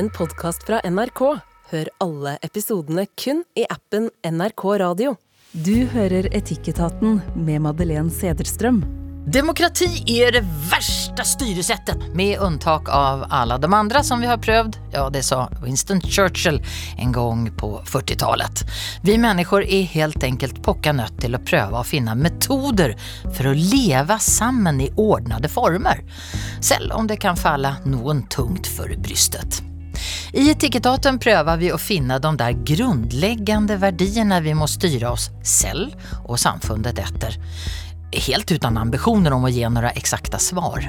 en podkast fra NRK. Hør alle episodene kun i appen NRK Radio. Du hører Etikketaten med Madeleine Sederstrøm. Demokrati er det verste styresettet, med unntak av alle de andre som vi har prøvd. Ja, det sa Winston Churchill en gang på 40-tallet. Vi mennesker er helt enkelt pokka nødt til å prøve å finne metoder for å leve sammen i ordnede former, selv om det kan falle noen tungt for brystet. I Etikettaten prøver vi å finne de der grunnleggende verdiene vi må styre oss selv og samfunnet etter helt uten ambisjoner om å gi noen eksakte svar.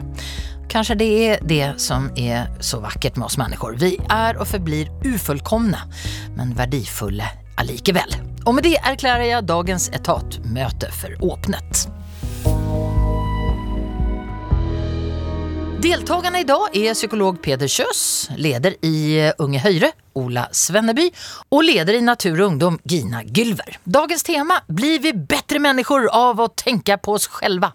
Kanskje det er det som er så vakkert med oss mennesker. Vi er og forblir ufullkomne, men verdifulle allikevel. Og med det erklærer jeg dagens etatmøte for åpnet. Deltakerne i dag er psykolog Peder Kjøs, leder i Unge Høyre, Ola Svenneby, og leder i Natur og Ungdom, Gina Gylver. Dagens tema blir vi bättre mennesker av å tenke på oss själva?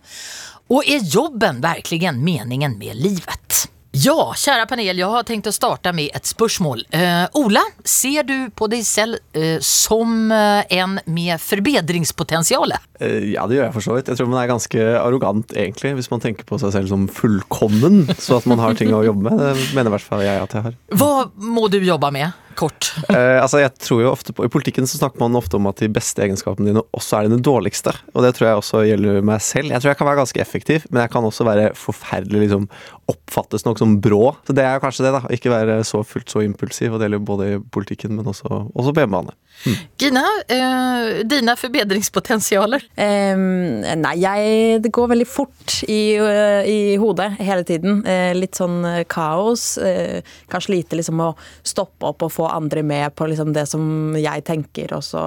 Og er jobben virkelig meningen med livet? Ja, kjære panel, jeg har tenkt å starte med et spørsmål. Uh, Ola, ser du på deg selv uh, som uh, en med forbedringspotensial? ja, det gjør jeg for så vidt. Jeg tror man er ganske arrogant, egentlig, hvis man tenker på seg selv som fullkommen, så at man har ting å jobbe med. Det mener i hvert fall jeg at jeg har. Hva må du jobbe med? Kort. Eh, altså jeg tror jo ofte på, I politikken så snakker man ofte om at de beste egenskapene dine også er dine dårligste. Og det tror jeg også gjelder meg selv. Jeg tror jeg kan være ganske effektiv, men jeg kan også være forferdelig liksom oppfattes nok som brå. Så det er kanskje det, da. Ikke være så fullt så impulsiv. Og det gjelder både i politikken, men også, også på hjemmebane. Hmm. Gina, eh, dine forbedringspotensialer? Um, nei, jeg Det går veldig fort i, uh, i hodet hele tiden. Uh, litt sånn kaos. Uh, lite liksom å stoppe opp og få andre med på liksom det som jeg tenker, og så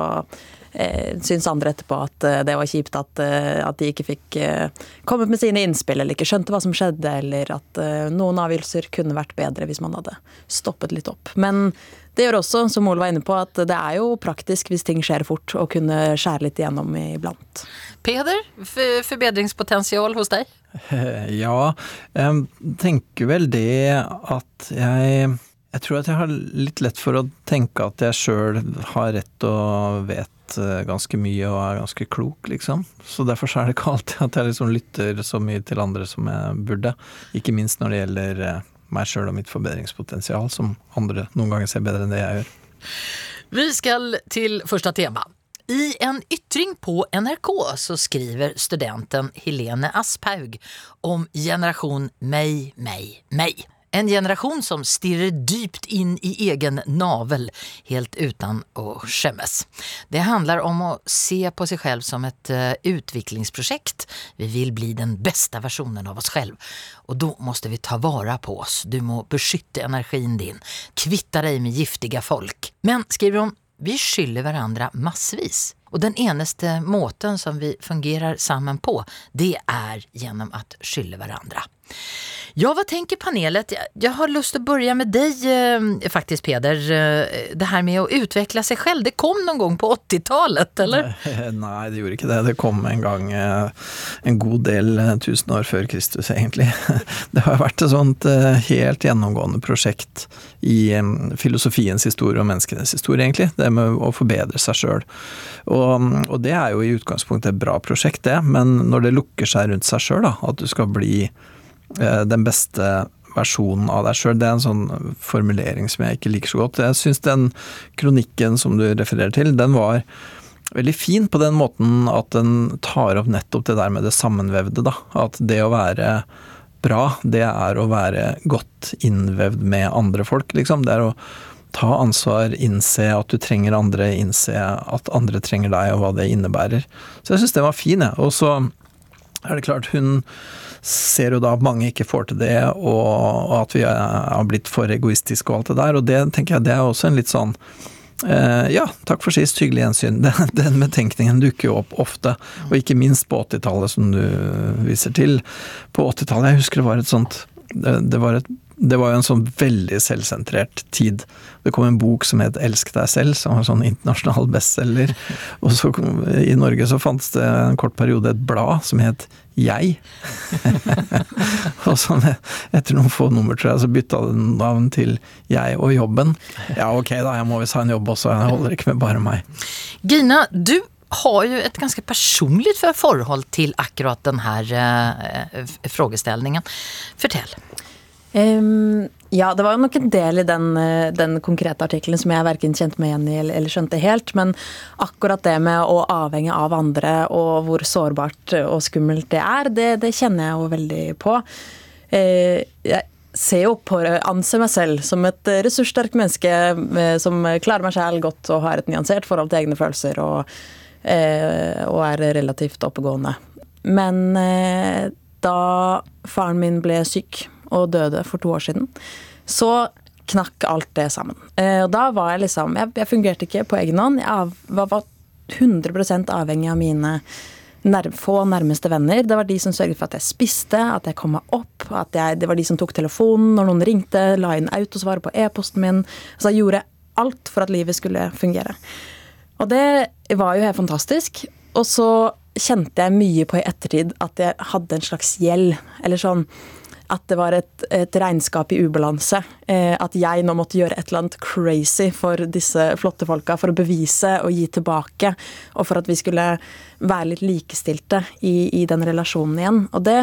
eh, syns andre etterpå at eh, det var kjipt at, eh, at de ikke fikk eh, kommet med sine innspill, eller ikke skjønte hva som skjedde, eller at noen avgjørelser kunne vært bedre hvis man hadde stoppet litt opp. Men det gjør også, som Ole var inne på, at det er jo praktisk hvis ting skjer fort, å kunne skjære litt igjennom iblant. Peder, forbedringspotensial hos deg? Ja, jeg tenker vel det at jeg jeg tror at jeg har litt lett for å tenke at jeg sjøl har rett og vet eh, ganske mye og er ganske klok, liksom. Så derfor så er det ikke alltid at jeg liksom lytter så mye til andre som jeg burde. Ikke minst når det gjelder eh, meg sjøl og mitt forbedringspotensial, som andre noen ganger ser bedre enn det jeg gjør. Vi skal til første tema. I en ytring på NRK så skriver studenten Helene Asphaug om generasjon meg, meg, meg. En generasjon som stirrer dypt inn i egen navel, helt uten å skjemmes. Det handler om å se på seg selv som et utviklingsprojekt. utviklingsprosjekt. Vi vil bli den beste versjonen av oss selv. Og da måste vi ta vare på oss. Du må beskytte energien din. Kvitta deg med giftige folk. Men, skriver hun, vi skylder hverandre massevis. Og den eneste måten som vi fungerer sammen på, det er gjennom å skylde hverandre. Ja, hva tenker panelet? Jeg har til å begynne med deg, eh, faktisk, Peder. Eh, det her med å utveckla seg selv, det kom noen gang på 80-talet eller? Nei, det gjorde ikke det. Det kom en gang eh, en god del tusen år før Kristus, egentlig. Det har vært et sånt helt gjennomgående prosjekt i filosofiens historie og menneskenes historie, egentlig. Det med å forbedre seg sjøl. Og, og, det er jo i utgangspunktet et bra prosjekt, det. Men når det lukker seg rundt seg sjøl, at du skal bli Eh, den beste versjonen av deg sjøl. Det er en sånn formulering som jeg ikke liker så godt. Jeg syns den kronikken som du refererer til, den var veldig fin på den måten at den tar opp nettopp det der med det sammenvevde, da. At det å være bra, det er å være godt innvevd med andre folk, liksom. Det er å ta ansvar, innse at du trenger andre, innse at andre trenger deg, og hva det innebærer. Så jeg syns den var fin, jeg. Og så er det klart, hun ser jo da at mange ikke får til det, og at vi har blitt for egoistiske og alt det der. Og det tenker jeg det er også en litt sånn Uh, ja, takk for sist, hyggelig gjensyn. Den, den betenkningen dukker jo opp ofte, og ikke minst på 80-tallet, som du viser til. På 80-tallet, jeg husker det var et sånt det, det var et det var jo en sånn veldig selvsentrert tid. Det kom en bok som het 'Elsk deg selv', som var en sånn internasjonal bestselger. Og så i Norge så fantes det en kort periode et blad som het Jeg. og så etter noen få nummer, tror jeg, så bytta det navn til Jeg og jobben. Ja ok da, jeg må visst ha en jobb også, jeg holder ikke med bare meg. Gina, du har jo et ganske personlig forhold til akkurat denne uh, frågeställningen. Fortell. Um, ja, det var jo nok en del i den, eh, den konkrete artikkelen som jeg verken kjente meg igjen i eller, eller, skjønte helt. Men akkurat det med å avhenge av andre og hvor sårbart og skummelt det er, det, det kjenner jeg jo veldig på. Uh, jeg ser jo på, anser meg selv som et ressurssterkt menneske uh, som klarer meg selv godt og har et nyansert forhold til egne følelser og, og er relativt oppegående. Men da faren min ble syk og døde for to år siden, så knakk alt det sammen. Eh, og da var jeg liksom Jeg, jeg fungerte ikke på egen hånd. Jeg var, var 100% avhengig av mine nær, få nærmeste venner. Det var de som sørget for at jeg spiste, at jeg kom meg opp. at jeg, Det var de som tok telefonen når noen ringte, la inn autosvar på e-posten min. Altså jeg gjorde alt for at livet skulle fungere. Og det var jo helt fantastisk. Og så kjente jeg mye på i ettertid at jeg hadde en slags gjeld. Eller sånn at det var et, et regnskap i ubalanse. Eh, at jeg nå måtte gjøre et eller annet crazy for disse flotte folka for å bevise og gi tilbake. Og for at vi skulle være litt likestilte i, i den relasjonen igjen. Og det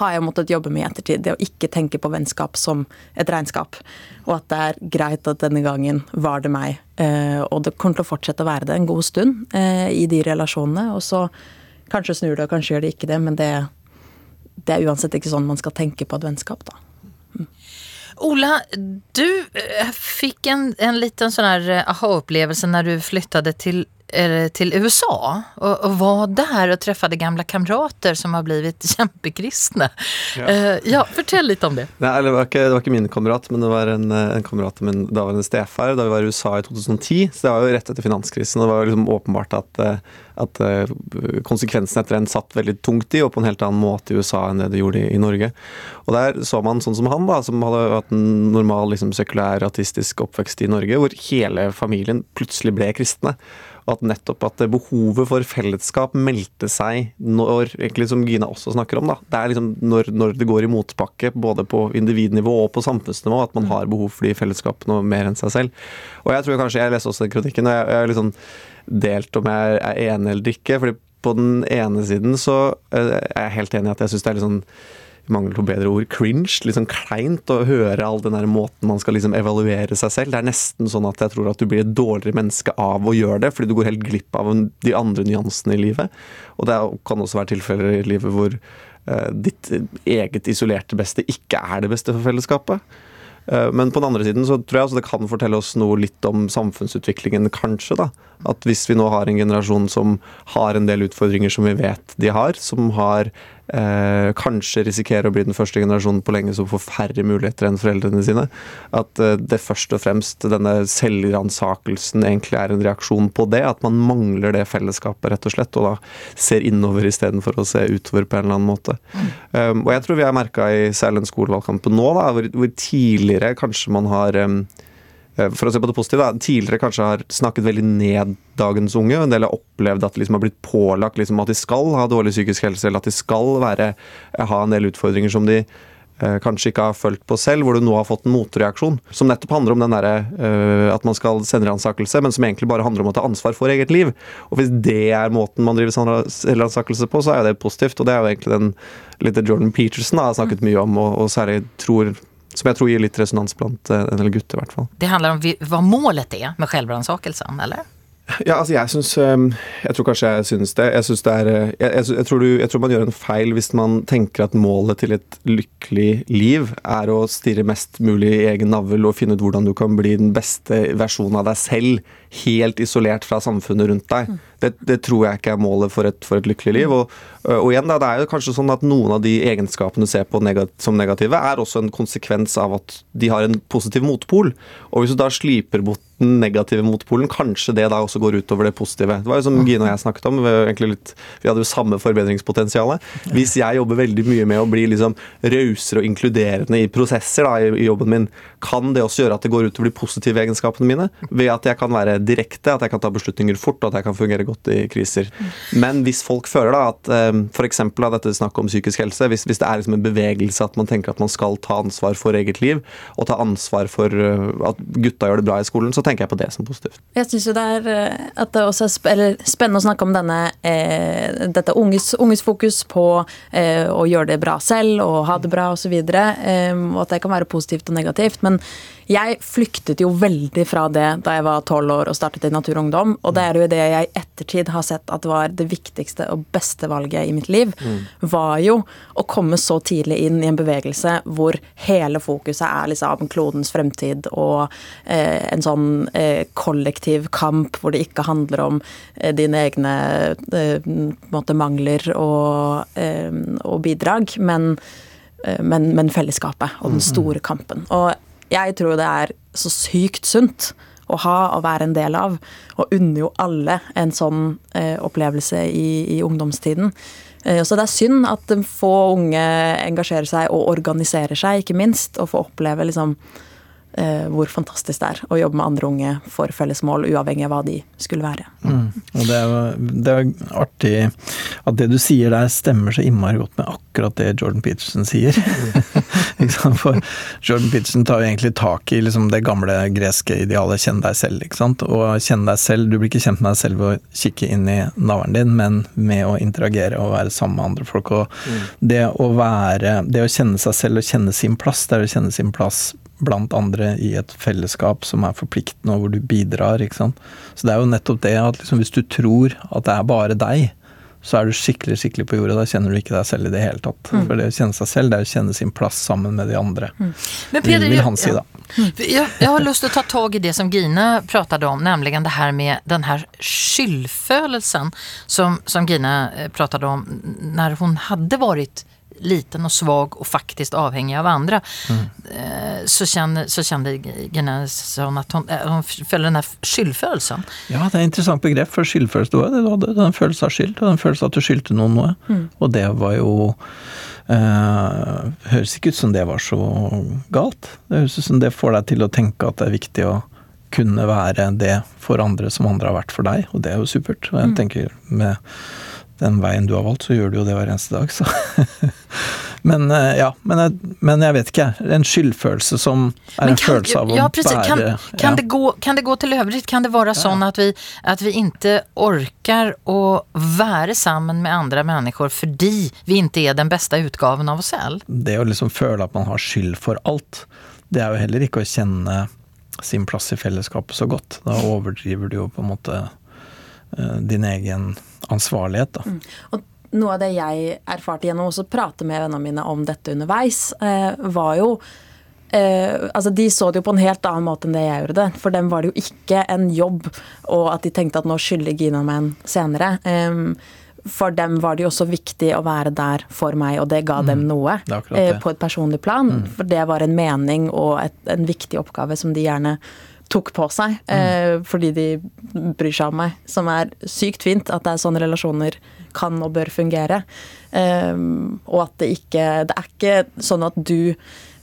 har jeg måttet jobbe med i ettertid. Det å ikke tenke på vennskap som et regnskap. Og at det er greit at denne gangen var det meg. Eh, og det kommer til å fortsette å være det en god stund eh, i de relasjonene. Og så kanskje snur det, og kanskje gjør det ikke det, men det det er uansett ikke sånn man skal tenke på et vennskap, da. Mm. Ola, du eh, fikk en, en liten sånn eh, aha-opplevelse når du flyttet til til USA og, og var der og träffade gamle kamrater som har blitt kjempekristne. Ja. Uh, ja, fortell litt om det. Nei, det, var ikke, det var ikke min kamerat, men det var en, en kamerat av min daværende stefar da vi var i USA i 2010. Så det var jo rett etter finanskrisen, og det var liksom åpenbart at, eh, at eh, konsekvensene etter den satt veldig tungt i, og på en helt annen måte i USA enn det det gjorde i, i Norge. Og der så man sånn som han, da, som hadde hatt en normal liksom, sekulær, ateistisk oppvekst i Norge, hvor hele familien plutselig ble kristne at nettopp at behovet for fellesskap meldte seg når egentlig som Gina også snakker om. da, Det er liksom når, når det går i motbakke både på individnivå og på samfunnsnivå at man mm. har behov for de fellesskapene mer enn seg selv. Og jeg tror kanskje, jeg leste også den kronikken, og jeg, jeg har liksom delt om jeg er enig eller ikke. fordi på den ene siden så eh, er jeg helt enig i at jeg syns det er litt sånn mangel på bedre ord, cringe. Sånn kleint å høre all den der måten man skal liksom evaluere seg selv. Det er nesten sånn at jeg tror at du blir et dårligere menneske av å gjøre det, fordi du går helt glipp av de andre nyansene i livet. Og det kan også være tilfeller i livet hvor uh, ditt eget isolerte beste ikke er det beste for fellesskapet. Uh, men på den andre siden så tror jeg altså det kan fortelle oss noe litt om samfunnsutviklingen, kanskje. da. At hvis vi nå har en generasjon som har en del utfordringer som vi vet de har, som har eh, kanskje risikerer å bli den første generasjonen på lenge som får færre muligheter enn foreldrene sine. At eh, det først og fremst denne selvransakelsen egentlig er en reaksjon på det. At man mangler det fellesskapet, rett og slett, og da ser innover istedenfor å se utover på en eller annen måte. Mm. Um, og jeg tror vi har merka i særlig den skolevalgkampen nå, da, hvor, hvor tidligere kanskje man har um, for å se på det positive, tidligere kanskje har snakket veldig ned dagens unge. En del har opplevd at de liksom har blitt pålagt liksom at de skal ha dårlig psykisk helse, eller at de skal være, eh, ha en del utfordringer som de eh, kanskje ikke har følt på selv, hvor du nå har fått en motreaksjon. Som nettopp handler om den der, eh, at man skal selvransakelse, men som egentlig bare handler om å ta ansvar for eget liv. Og Hvis det er måten man driver selvransakelse på, så er jo det positivt. Og det er jo egentlig den litt Jordan Peterson har snakket mye om, og, og særlig tror som jeg tror gir litt resonans blant eh, en del gutter, i hvert fall. Det handler om hva målet er med selvransakelsen, eller? Ja, altså jeg syns ehm, Jeg tror kanskje jeg syns det. Jeg, synes det er, eh, jeg, jeg, tror du, jeg, tror man gjør en feil hvis man tenker at målet til et lykkelig liv er å stirre mest mulig i egen navl og finne ut hvordan du kan bli den beste versjonen av deg selv, helt isolert fra samfunnet rundt deg. Det, det, tror jeg ikke er målet for et, for et lykkelig liv. Og, og, igjen det er jo kanskje sånn at noen av de egenskapene du ser på negativ, som negative, er også en konsekvens av at de har en positiv motpol. Og hvis du da sliper bort den negative motpolen, kanskje det da også går utover det positive. Det var jo som Gine og jeg snakket om, vi, litt, vi hadde jo samme forbedringspotensial. Hvis jeg jobber veldig mye med å bli liksom rausere og inkluderende i prosesser da, i, i, jobben min, kan det også gjøre at det går utover de positive egenskapene mine? Ved at jeg kan være direkte, at jeg kan ta beslutninger fort, og at jeg kan fungere godt i kriser. Men hvis folk føler da at um, f.eks. dette snakket om psykisk helse, hvis, hvis det er liksom en bevegelse at man tenker at man skal ta ansvar for eget liv, og ta ansvar for uh, at gutta gjør det bra i skolen, så tenker jeg på det som positivt. Jeg syns jo det er eh, at det også er spennende å snakke om denne, eh, dette unges, unges, fokus på eh, å gjøre det bra selv og ha det bra osv. Og, så eh, og at det kan være positivt og negativt. Men jeg flyktet jo veldig fra det da jeg var tolv år og startet i Natur og Ungdom. Og det er jo det jeg i ettertid har sett at var det viktigste og beste valget i mitt liv. Mm. Var jo å komme så tidlig inn i en bevegelse hvor hele fokuset er liksom klodens fremtid og eh, en sånn eh, kollektiv kamp hvor det ikke handler om eh, dine egne eh, måte, mangler og, eh, og bidrag, men, eh, men, men fellesskapet og den mm. store kampen. Og jeg tror det er så sykt sunt å ha og være en del av, og unner jo alle en sånn eh, opplevelse i, i ungdomstiden. Eh, så det er synd at få unge engasjerer seg og organiserer seg, ikke minst, og får oppleve liksom hvor fantastisk det er å jobbe med andre unge for felles mål, uavhengig av hva de skulle være. Mm. Og det er, det er, artig at det du sier der stemmer så innmari godt med akkurat det Jordan Peterson sier. For Jordan Peterson tar jo egentlig tak i liksom det gamle greske idealet 'kjenn deg selv'. ikke sant? Og kjenn deg selv, Du blir ikke kjent med deg selv ved å kikke inn i navlen din, men med å interagere og være sammen med andre folk. Og mm. det å være Det å kjenne seg selv og kjenne sin plass, det er å kjenne sin plass blant andre i et fellesskap som er forpliktende, og hvor du bidrar. ikke sant? Så det er jo nettopp det at liksom, hvis du tror at det er bare deg, så er du skikkelig skikkelig på jorda. Da kjenner du ikke deg selv i det hele tatt. Mm. For det å kjenne seg selv, det er å kjenne sin plass sammen med de andre. Mm. Men Peder, vil, han si, da. Jeg, jeg, har lyst til å ta tak i det som Gine pratet om, nemlig det her med den her skyldfølelsen som, som Gine eh, pratet om når hun hadde vært liten og svag og faktisk avhengig av andre. Mm. Så, känner, så kände Geneson at hun, eh, hun føler den här skyldfølelsen. Ja, det er et interessant begrep for skyldfølelse. Du hadde en følelse av skyld, og en følelse av at du skyldte noen noe. Mm. Og det var jo eh, Høres ikke ut som det var så galt. Det høres ut som det får deg til å tenke at det er viktig å kunne være det for andre som andre har vært for deg, og det er jo supert. Og jeg mm. tenker med den veien du har valgt, så gjør du jo det hver eneste dag, så Men eh, ja, men jeg, men jeg, vet ikke. En skyldfølelse som er en følelse av å ja, precis. bære kan, kan, ja. det gå, kan det gå til øvrig? Kan det være sånn at vi, at vi ikke orker å være sammen med andre mennesker fordi vi ikke er den beste utgaven av oss selv? Det å liksom føle at man har skyld for alt, det er jo heller ikke å kjenne sin plass i fellesskapet så godt. Da overdriver du jo på en måte din egen ansvarlighet. Da. Mm. Og noe av det jeg erfarte gjennom å prate med vennene mine om dette underveis, eh, var jo eh, altså De så det jo på en helt annen måte enn det jeg gjorde det. For dem var det jo ikke en jobb, og at de tenkte at nå skylder Gina meg en senere. Eh, for dem var det jo også viktig å være der for meg, og det ga mm, dem noe. Eh, på et personlig plan. Mm. For det var en mening og et, en viktig oppgave som de gjerne tok på seg eh, mm. fordi de bryr seg om meg. Som er sykt fint at det er sånne relasjoner kan og bør fungere. Eh, og at det ikke Det er ikke sånn at du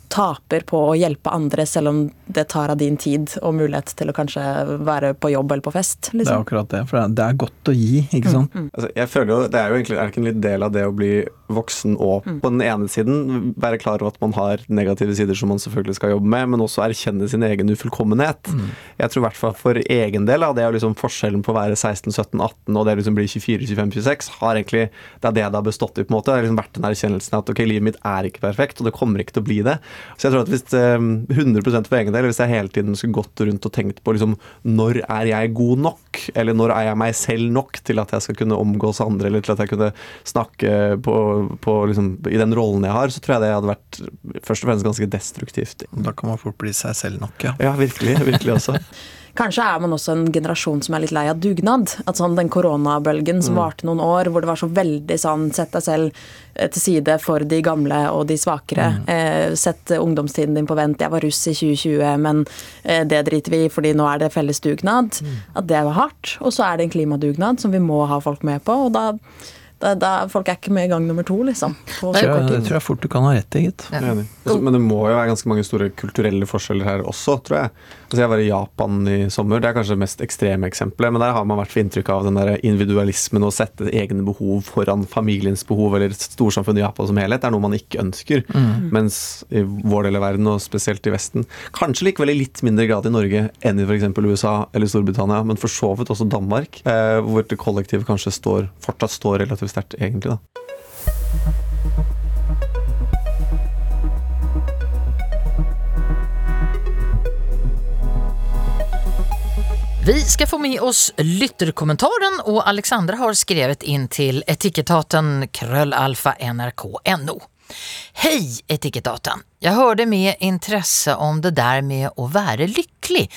taper på å hjelpe andre, selv om det tar av din tid og mulighet til å kanskje være på jobb eller på fest. Liksom. Det er liksom. akkurat det, for det er godt å gi, ikke sant. Mm, mm. Altså, jeg føler jo, Det er jo egentlig er ikke en litt del av det å bli voksen og mm. på den ene siden være klar over at man har negative sider som man selvfølgelig skal jobbe med, men også erkjenne sin egen ufullkommenhet. Mm. Jeg tror i hvert fall for egen del av det er liksom forskjellen på å være 16, 17, 18 og det liksom blir 24, 25, 26, har egentlig, det er det det har bestått i. på en måte. Det har liksom vært den erkjennelsen at ok, livet mitt er ikke perfekt, og det kommer ikke til å bli det. Så jeg tror at hvis 100 eh, for egen del, hvis jeg hele tiden skulle gått rundt og tenkt på liksom, når er jeg god nok, eller når er jeg meg selv nok til at jeg skal kunne omgås andre, eller til at jeg kunne snakke på, på liksom, i den rollen jeg har, så tror jeg det hadde vært først og fremst ganske destruktivt. Da kan man fort bli seg selv nok, ja. Ja, virkelig. Virkelig også. Kanskje er man også en generasjon som er litt lei av dugnad. At sånn Den koronabølgen som varte noen år, hvor det var så veldig sånn Sett deg selv eh, til side for de gamle og de svakere. Eh, sett ungdomstiden din på vent. Jeg var russ i 2020, men eh, det driter vi i, fordi nå er det felles dugnad. At det var hardt. Og så er det en klimadugnad som vi må ha folk med på. og da da, da, folk er ikke med i gang nummer to, liksom. På Det tror jeg, det tror jeg fort du kan ha rett i, gitt. Enig. Altså, Men det må jo være ganske mange store kulturelle forskjeller her også, tror jeg. Altså jeg var i Japan i sommer, det er kanskje det mest ekstreme eksempelet. Men der har man vært for inntrykk av den der individualismen å sette egne behov foran familiens behov eller storsamfunnet i Japan som helhet. Det er noe man ikke ønsker. Mens i vår del av verden, og spesielt i Vesten, kanskje likevel i litt mindre grad i Norge enn i f.eks. USA eller Storbritannia, men for så vidt også Danmark, eh, hvor det kollektive kanskje står, fortsatt står relativt sterkt, egentlig. da. Vi ska få med oss lytterkommentaren och Alexandra har skrivit in till etikettaten kröllalfa nrk.no. Hej etikettaten! Jag hörde med intresse om det där med å være lykkelig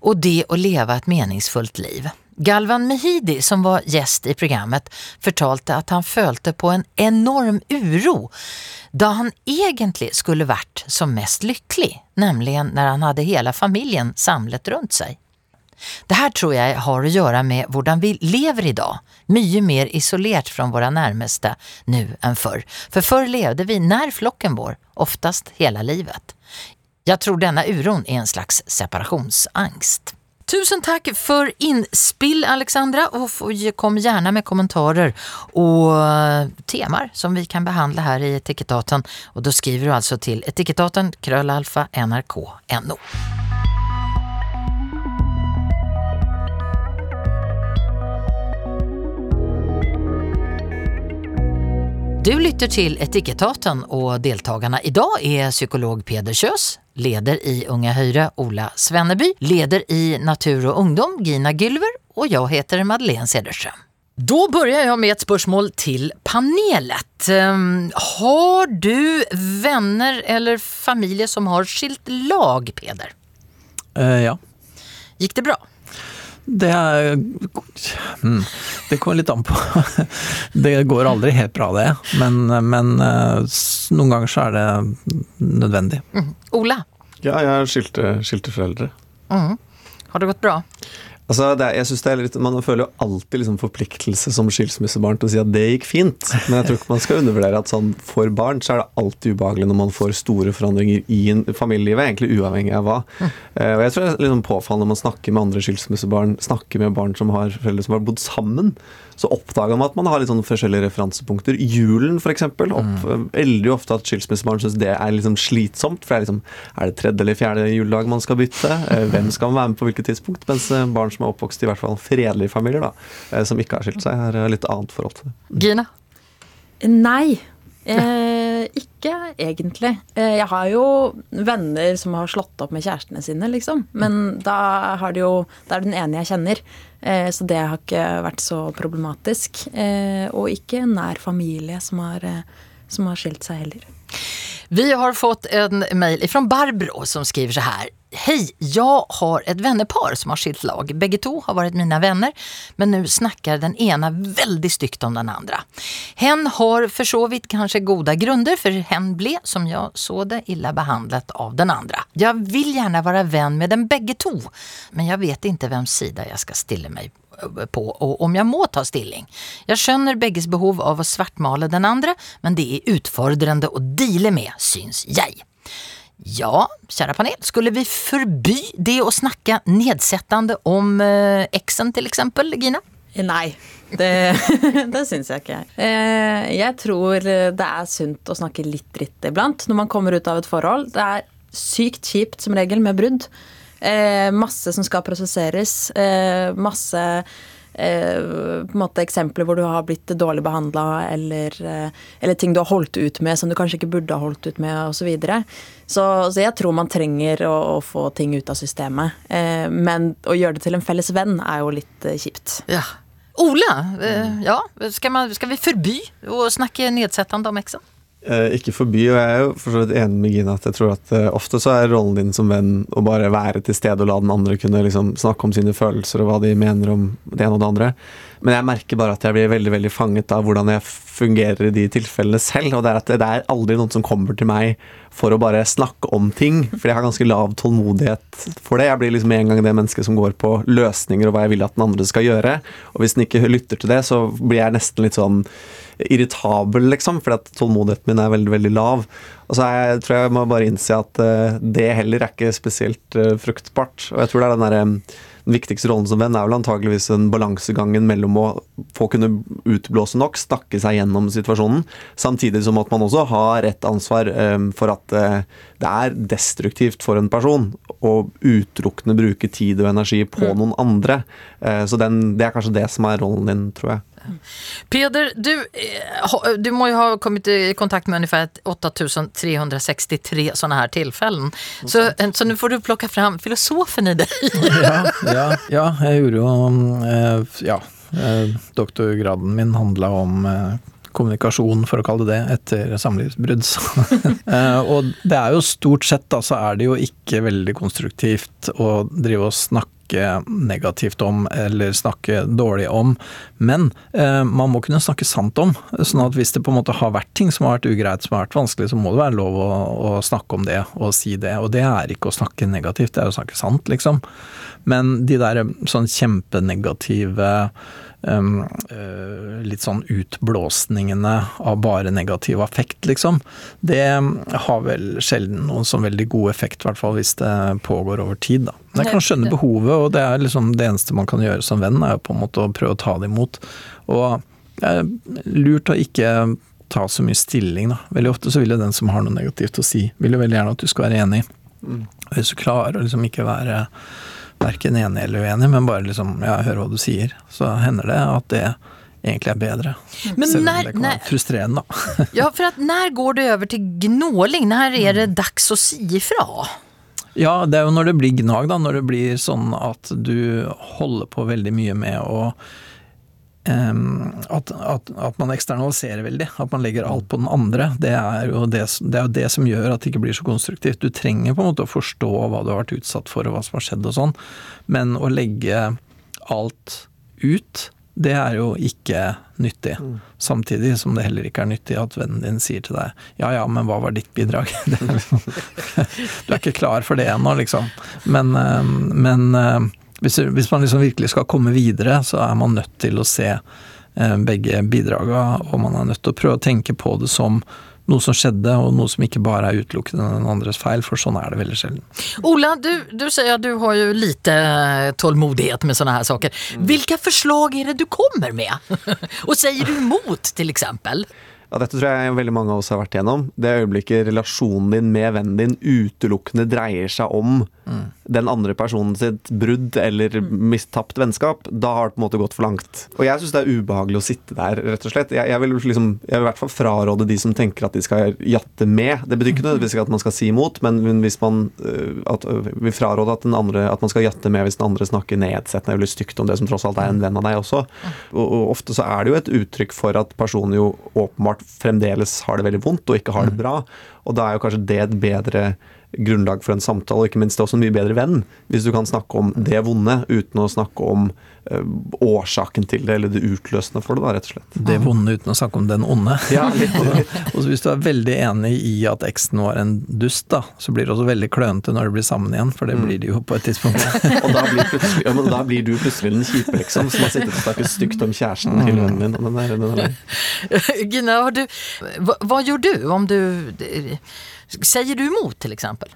og det å leve et meningsfullt liv. Galvan Mehidi som var gjest i programmet fortalte at han følte på en enorm uro da han egentlig skulle vært som mest lykkelig, nemlig når han hadde hele familien samlet rundt seg. Det her tror jeg har å gjøre med hvordan vi lever i dag, mye mer isolert fra våre nærmeste nå enn før. For før levde vi nær flokken vår, oftast hele livet. Jeg tror denne uron er en slags separasjonsangst. Tusen takk for innspill, Alexandra, og kom gjerne med kommentarer og eh, temaer som vi kan behandle her i Etikettaten. Og da skriver du altså til etikettaten krøllalfa nrk.no. Du lytter til Etikettaten, og deltakerne i dag er psykolog Peder Kjøs, leder i Unga Høyre Ola Svenneby, leder i Natur og Ungdom Gina Gylver, og jeg heter Madeleine Cederström. Da begynner jeg med et spørsmål til panelet. Ehm, har du venner eller familie som har skilt lag, Peder? Uh, ja. Gikk det bra? Det er mm, Det kommer litt an på. Det går aldri helt bra, det. Men, men eh, noen ganger så er det nødvendig. Ola, Ja, jeg har skilte, skilte foreldre. har det gått bra? Altså, det er, jeg synes det er litt, Man føler jo alltid liksom forpliktelse som skilsmissebarn til å si at det gikk fint. Men jeg tror ikke man skal undervurdere at sånn, for barn så er det alltid ubehagelig når man får store forandringer i en familielivet, egentlig uavhengig av hva. Eh, og jeg tror det er liksom påfallende når man snakker med andre skilsmissebarn, snakker med barn som har foreldre som har bodd sammen, så oppdager man at man har litt sånn forskjellige referansepunkter. Julen, f.eks. Opp, Veldig ofte at skilsmissebarn syns det er liksom slitsomt. For det er liksom Er det tredje eller fjerde juledag man skal bytte? Eh, Hvem skal man være med på hvilket tidspunkt? Mens eh, barn som er oppvokst i hvert fall fredelige familier, da, eh, som ikke har skilt seg, har litt annet forhold til det. Gina? Nei. Eh, ikke egentlig. Eh, jeg har jo venner som har slått opp med kjærestene sine, liksom. Men da har det jo Det er den ene jeg kjenner. Eh, så det har ikke vært så problematisk. Og ikke nær familie som har, som har skilt seg heller. Vi har fått en mail från Barbro som skriver så här. Hej, jag har ett vennepar som har skilt lag. Begge to har varit mina vänner, men nu snackar den ena väldigt styggt om den andra. Hen har försovit kanske goda grunder, för hen ble, som jag så det, illa behandlat av den andra. Jag vill gärna vara vän med den begge to, men jag vet inte vems sida jag ska stille mig på og om jeg må ta stilling. Jeg skjønner begges behov av å svartmale den andre, men det er utfordrende å deale med, syns jeg. Ja, kjære panel, skulle vi forby det å snakke nedsettende om eh, eksen til eksempel, Gina? Nei, det, det syns jeg ikke. Eh, jeg tror det er sunt å snakke litt dritt iblant når man kommer ut av et forhold. Det er sykt kjipt som regel med brudd. Eh, masse som skal prosesseres. Eh, masse eh, på en måte eksempler hvor du har blitt dårlig behandla, eller, eh, eller ting du har holdt ut med som du kanskje ikke burde ha holdt ut med, osv. Så, videre. så Så jeg tror man trenger å, å få ting ut av systemet. Eh, men å gjøre det til en felles venn er jo litt eh, kjipt. Ja. Ola, eh, ja, skal, man, skal vi forby å snakke nedsettende om eksen? Eh, ikke forbi, og jeg er jo for så vidt enig med Gina at jeg tror at eh, ofte så er rollen din som venn å bare være til stede og la den andre kunne liksom snakke om sine følelser og hva de mener om det ene og det andre. Men jeg merker bare at jeg blir veldig veldig fanget av hvordan jeg fungerer i de tilfellene selv. Og det er at det er aldri noen som kommer til meg for å bare snakke om ting. For jeg har ganske lav tålmodighet for det. Jeg blir liksom en gang det mennesket som går på løsninger og hva jeg vil at den andre skal gjøre. Og hvis den ikke lytter til det, så blir jeg nesten litt sånn irritabel, liksom, fordi at tålmodigheten min er veldig veldig lav. Og så jeg, tror jeg må bare innse at uh, det heller er ikke spesielt uh, fruktbart. Og jeg tror det er den derre den viktigste rollen som venn er vel antageligvis den balansegangen mellom å få kunne utblåse nok, snakke seg gjennom situasjonen, samtidig som at man også har et ansvar um, for at uh, det er destruktivt for en person å utelukkende bruke tid og energi på mm. noen andre. Uh, så den, det er kanskje det som er rollen din, tror jeg. Peder, du, eh, du må jo ha kommet i kontakt med ungefär 8363 sånne her tilfeller. Så, eh, så nå får du plukke fram filosofen i deg. ja, ja, ja, jeg gjorde jo eh, Ja, doktorgraden min handla om kommunikasjon, for å kalle det det, etter samlivsbrudd. og det er jo stort sett da, så er det jo ikke veldig konstruktivt å drive og snakke snakke negativt om eller snakke dårlig om. Men eh, man må kunne snakke sant om. sånn at hvis det på en måte har vært ting som har vært ugreit, som har vært vanskelig, så må det være lov å, å snakke om det og si det. Og det er ikke å snakke negativt, det er å snakke sant, liksom. Men de der sånn kjempenegative um, uh, litt sånn utblåsningene av bare negativ affekt, liksom. Det har vel sjelden noen sånn veldig god effekt, i hvert fall hvis det pågår over tid, da. Men jeg kan skjønne behovet, og det er liksom det eneste man kan gjøre som venn, er jo på en måte å prøve å ta det imot. Og det er lurt å ikke ta så mye stilling, da. Veldig ofte så vil jo den som har noe negativt å si, vil jo veldig gjerne at du skal være enig. Mm. Hvis du klarer å liksom ikke være verken enig eller uenig, men bare liksom ja, hører hva du sier, så hender det at det egentlig er bedre. Men Selv om det kan være frustrerende, da. ja, for at når går det over til gnåling? Når er det dags å si ifra? Ja, det er jo når det blir gnag, da. Når det blir sånn at du holder på veldig mye med å at, at, at, man eksternaliserer veldig. At man legger alt på den andre. Det er, jo det, det er jo det som gjør at det ikke blir så konstruktivt. Du trenger på en måte å forstå hva du har vært utsatt for og hva som har skjedd og sånn, men å legge alt ut, det er jo ikke nyttig. Mm. Samtidig som det heller ikke er nyttig at vennen din sier til deg ja ja, men hva var ditt bidrag? Liksom, du er ikke klar for det ennå, liksom. Men, men hvis, hvis, man liksom virkelig skal komme videre, så er man nødt til å se eh, begge bidraga, og man er nødt til å prøve å tenke på det som noe som skjedde, og noe som ikke bare er utelukkende den andres feil, for sånn er det veldig sjelden. Ola, du, du sier at du har jo lite tålmodighet med sånne her saker. Hvilke forslag er det du kommer med? og sier du imot, til eksempel? Ja, dette tror jeg veldig mange av oss har vært igjennom. Det øyeblikket relasjonen din med vennen din utelukkende dreier seg om mm. Den andre personen sitt brudd eller mm. mistapt vennskap, da har det på en måte gått for langt. Og jeg syns det er ubehagelig å sitte der, rett og slett. Jeg, jeg, vil liksom, jeg vil i hvert fall fraråde de som tenker at de skal jatte med. Det betyr ikke nødvendigvis at man skal si imot, men hvis man øh, at, øh, vil fraråde at, andre, at, man skal jatte med hvis den andre snakker nedsettende eller stygt om det som tross alt er en venn av deg også. Og, og ofte så er det jo et uttrykk for at personen jo åpenbart fremdeles har det veldig vondt og ikke har det mm. bra. Og da er jo kanskje det et bedre grunnlag for en samtale, og ikke minst det er også en mye bedre venn. Hvis du kan snakke om det vonde uten å snakke om uh, årsaken til det, eller det utløsende for det, da, rett og slett. Det vonde uten å snakke om den onde. Ja, litt, litt. og hvis du er veldig enig i at eksen var en dust, da, så blir det også veldig klønete når de blir sammen igjen, for det mm. blir de jo på et tidspunkt. og da blir, ja, da blir, du plutselig den kjipe, liksom, som har sittet og snakket stygt om kjæresten til vennen din. Den der, den der. Gina, du, hva, hva gjør du om du Sier du imot, eksempel?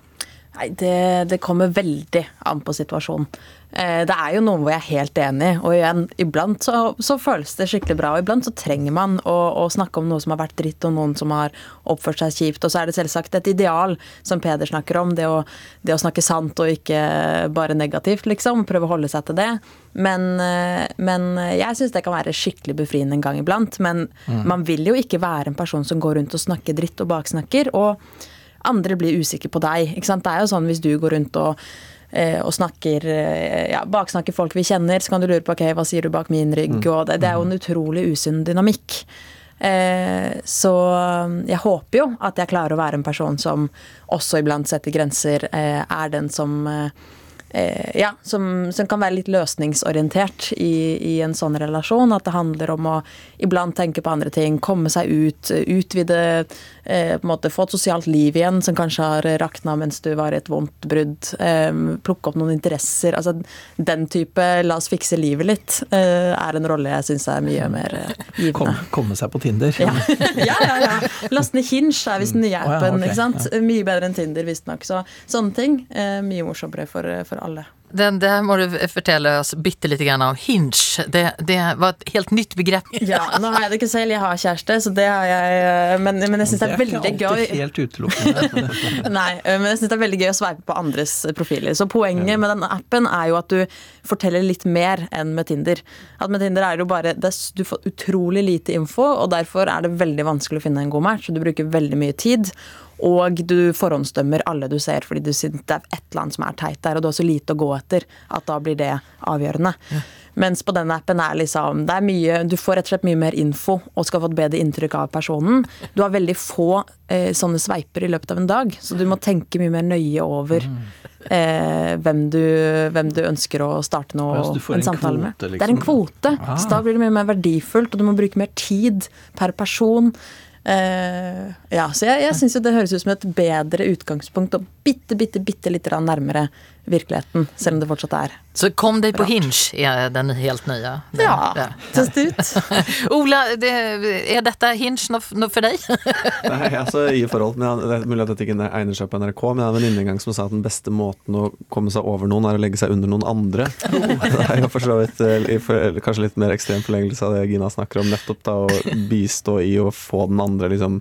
Nei, det, det, kommer veldig an på situasjonen. Eh, det er jo noen hvor jeg er helt enig, og igjen, iblant så, så føles det skikkelig bra. Og iblant så trenger man å, å, snakke om noe som har vært dritt, og noen som har oppført seg kjipt. Og så er det selvsagt et ideal, som Peder snakker om, det å, det å snakke sant og ikke bare negativt, liksom. Prøve å holde seg til det. Men, eh, men jeg syns det kan være skikkelig befriende en gang iblant. Men mm. man vil jo ikke være en person som går rundt og snakker dritt og baksnakker. og andre blir usikre på deg. Ikke sant? Det er jo sånn hvis du går rundt og, eh, og snakker eh, ja, baksnakker folk vi kjenner, så kan du lure på ok, hva sier du bak min rygg? Mm. og det, det, er jo en utrolig usunn dynamikk. Eh, så jeg håper jo at jeg klarer å være en person som også iblant setter grenser, eh, er den som eh, eh, ja, som, som, kan være litt løsningsorientert i, i, en sånn relasjon. At det handler om å iblant tenke på andre ting, komme seg ut, utvide eh, på en måte Få et sosialt liv igjen som kanskje har rakna mens du var i et vondt brudd. Eh, plukke opp noen interesser. altså Den type 'la oss fikse livet litt' eh, er en rolle jeg syns er mye mer givende. Kom, komme seg på Tinder? Ja, ja, ja. ja. Laste ned Hinge er visst den nye appen. Oh, ja, okay. ikke sant? Mye bedre enn Tinder, visstnok. Så sånne ting. Mye morsommere for, for alle. Den, det må du fortelle oss bitte litt om. Hinge, det, det, var et helt nytt begrep. Ja, nå har jeg det ikke selv, jeg har kjæreste, så det har jeg Men, men jeg syns det er veldig gøy. Det er ikke alltid helt utelukkende. Nei, men jeg syns det er veldig gøy å sveipe på andres profiler. Så poenget med denne appen er jo at du forteller litt mer enn med Tinder. At med Tinder er det jo bare det, Du får utrolig lite info, og derfor er det veldig vanskelig å finne en god match. Du bruker veldig mye tid. Og du forhåndsdømmer alle du ser, fordi du synes det er et eller annet som er teit der, og du har så lite å gå etter at da blir det avgjørende. Ja. Mens på denne appen er liksom det er mye, Du får rett og slett mye mer info og skal få et bedre inntrykk av personen. Du har veldig få eh, sånne sveiper i løpet av en dag, så du må tenke mye mer nøye over eh, hvem, du, hvem, du, ønsker å starte noe, ja, en, en samtale med. Liksom. Det er en kvote, ah. så da blir det mye mer verdifullt, og du må bruke mer tid per person. Uh, ja, så jeg, jeg syns det høres ut som et bedre utgangspunkt og bitte, bitte, bitte litt nærmere virkeligheten, selv om det fortsatt er Så kom deg på Hinge, er den helt nye? Den, ja, ja. test ut. Ola, det, er dette Hinge noe for deg? Nei, altså i forhold, men Det er mulig at dette ikke egner seg på NRK, men jeg har en venninne en gang som sa at den beste måten å komme seg over noen, er å legge seg under noen andre. Det er jo for så vidt eh, kanskje litt mer ekstrem forlengelse av det Gina snakker om, nettopp da å bistå i å få den andre liksom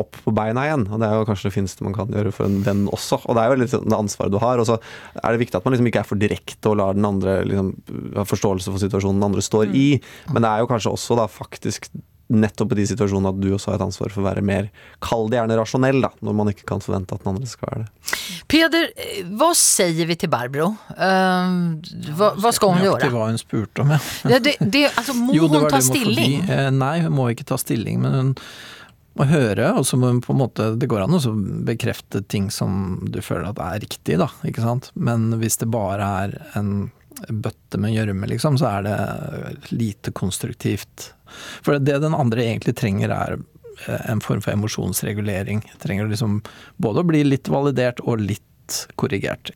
opp på beina igjen. Og Det er jo kanskje det fineste man kan gjøre for en venn også. Og Det er jo litt sånn det ansvaret du har. Og så er det viktig at man liksom ikke er for direkte og lar den andre liksom, ha forståelse for situasjonen den andre står i. Mm. Men det er jo kanskje også da faktisk nettopp i de situasjonene at du også har et ansvar for å være mer, kall det gjerne rasjonell, da, når man ikke kan forvente at den andre skal være det. Peder, hva sier vi til Barbro? Uh, hva, hva, skal hun gjøre? hva hun spurte om, ja. det, det, det, altså, må jo, hun ta stilling? Eh, nei, hun må ikke ta stilling, men hun å høre, og så må på en måte Det går an å bekrefte ting som du føler at er riktig, da, ikke sant. Men hvis det bare er en bøtte med gjørme, liksom, så er det lite konstruktivt. For det den andre egentlig trenger, er eh, en form for emosjonsregulering. Trenger liksom både å bli litt validert og litt korrigert.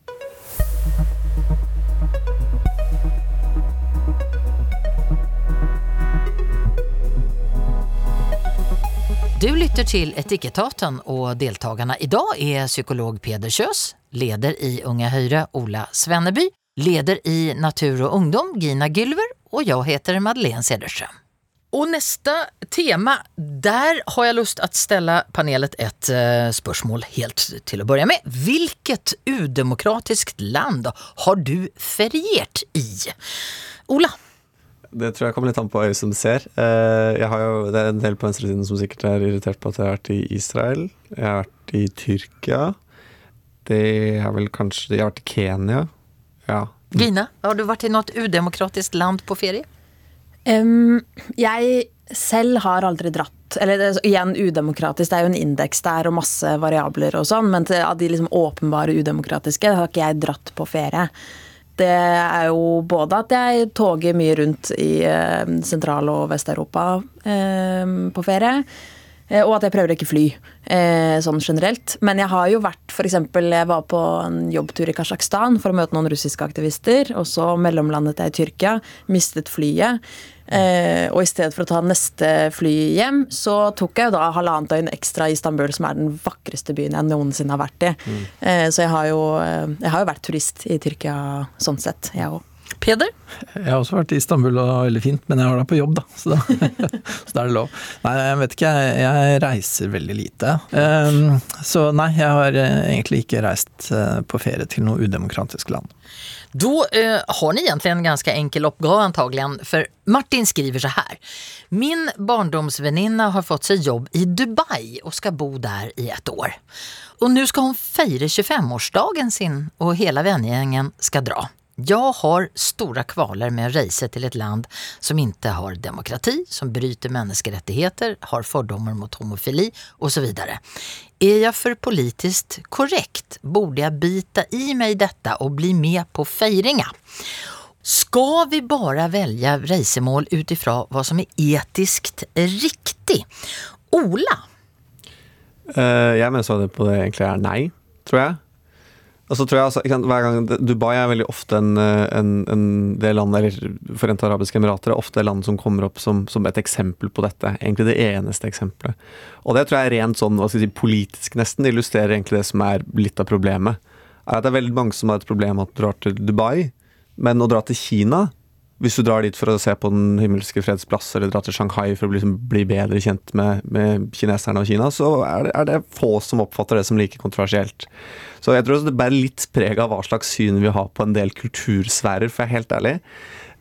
Du lytter til Etikettaten, og deltakerne i dag er psykolog Peder Kjøs, leder i Unga Høyre Ola Svenneby, leder i Natur og Ungdom Gina Gylver, og jeg heter Madeleine Cederström. Og neste tema, der har jeg lyst til å stille panelet et uh, spørsmål helt til å begynne med. Hvilket udemokratisk land har du feriert i? Ola? Det tror jeg kommer litt an på øyet som ser. Eh, jeg har jo, det er en del på venstresiden som sikkert er irritert på at jeg har vært i Israel. Jeg har vært i Tyrkia. Det er vel kanskje Jeg har vært i Kenya. Ja. Gina, har du vært i noe udemokratisk land på ferie? Um, jeg selv har aldri dratt eller det, igjen udemokratisk, det er jo en indeks der og masse variabler og sånn, men av de liksom åpenbare udemokratiske har ikke jeg dratt på ferie det er jo både at jeg toger mye rundt i eh, Sentral- og Vest-Europa eh, på ferie. Eh, og at jeg prøver å ikke fly, sånn generelt. Men jeg har jo vært f.eks. Jeg var på en jobbtur i Kasjokstan for å møte noen russiske aktivister. Og så mellomlandet jeg i Tyrkia, mistet flyet. Eh, og i stedet for å ta neste fly hjem, så tok jeg da halvannet døgn ekstra i Istanbul, som er den vakreste byen jeg noensinne har vært i. Mm. Eh, så jeg har, jo, eh, jeg har jo vært turist i Tyrkia sånn sett, jeg òg. Peder? Jeg har også vært i Istanbul og veldig fint, men jeg har da på jobb, da. Så, da, så da er det lov. Nei, jeg vet ikke, jeg reiser veldig lite. Um, så nei, jeg har egentlig ikke reist på ferie til noe udemokratisk land. Då eh, har ni egentligen en ganska enkel oppgave antagligen, för Martin skriver så här. Min barndomsväninna har fått seg jobb i Dubai og skal bo der i ett år. Og nå skal hun feire 25-årsdagen sin og hele vennegjengen skal dra. Jag har stora kvaler med å reise til et land som ikke har demokrati, som bryter menneskerettigheter, har fordommer mot homofili och så vidare. Er jeg for politisk korrekt? Borde jeg bita i meg dette og bli med på fejringa? Skal vi bare välja reisemål utifrån vad som er etiskt riktig? Ola? Uh, jeg mener det på det egentlig er nei, tror jeg. Og så tror jeg altså, sant, gang, Dubai er veldig ofte en, eh, en, en det landet, eller Forente arabiske emirater er ofte land som kommer opp som, som, et eksempel på dette. Egentlig det eneste eksempelet. Og det tror jeg rent sånn, hva skal jeg si, politisk nesten, illustrerer egentlig det som er litt av problemet. Er at Det er veldig mange som har et problem at du drar til Dubai, men å dra til Kina hvis du drar dit for å se på Den himmelske freds plass, eller drar til Shanghai for å liksom bli bedre kjent med, med kineserne og Kina, så er det, er det, få som oppfatter det som like kontroversielt. Så jeg tror det bærer litt preg av hva slags syn vi har på en del kultursfærer, for jeg er helt ærlig.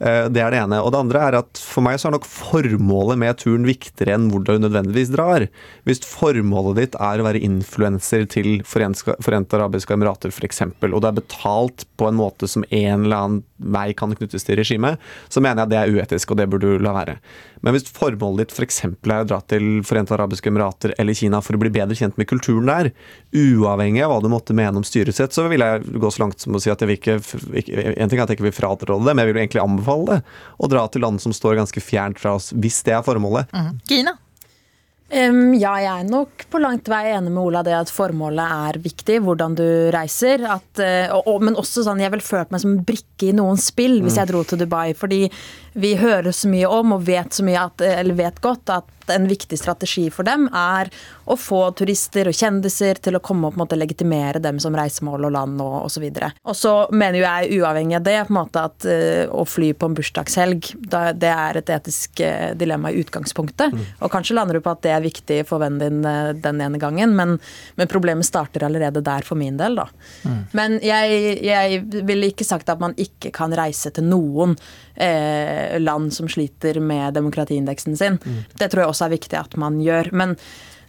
Eh, det er det ene. Og det andre er at for meg så er nok formålet med turen viktigere enn hvor du nødvendigvis drar. Hvis formålet ditt er å være influenser til Forente arabiske emirater f.eks., og du er betalt på en måte som en eller annen vei kan knyttes til regimet, så mener jeg det er uetisk, og det burde du la være. Men hvis formålet ditt f.eks. For er å dra til Forente arabiske emirater eller Kina for å bli bedre kjent med kulturen der, uavhengig av hva du måtte mene om styresett, så vil jeg gå så langt som å si at jeg vil ikke En ting er at jeg ikke vil fraråde det, men jeg vil egentlig anbefale det. Å dra til land som står ganske fjernt fra oss, hvis det er formålet. Mm. Gina? Ja, jeg er nok på langt vei enig med Ola det at formålet er viktig, hvordan du reiser. At, og, og, men også sånn, jeg ville følt meg som en brikke i noen spill hvis mm. jeg dro til Dubai. Fordi vi hører så mye om og vet, så mye at, eller vet godt at en viktig strategi for dem er å få turister og kjendiser til å komme og på en måte legitimere dem som reisemål og land og osv. Og så mener jo jeg uavhengig av det på en måte at uh, å fly på en bursdagshelg det er et etisk uh, dilemma i utgangspunktet. Mm. Og kanskje lander du på at det er viktig for vennen din uh, den ene gangen, men, men, problemet starter allerede der for min del, da. Mm. Men jeg, jeg ville ikke sagt at man ikke kan reise til noen land som sliter med demokratiindeksen sin. Mm. Det tror jeg også er viktig at man gjør. Men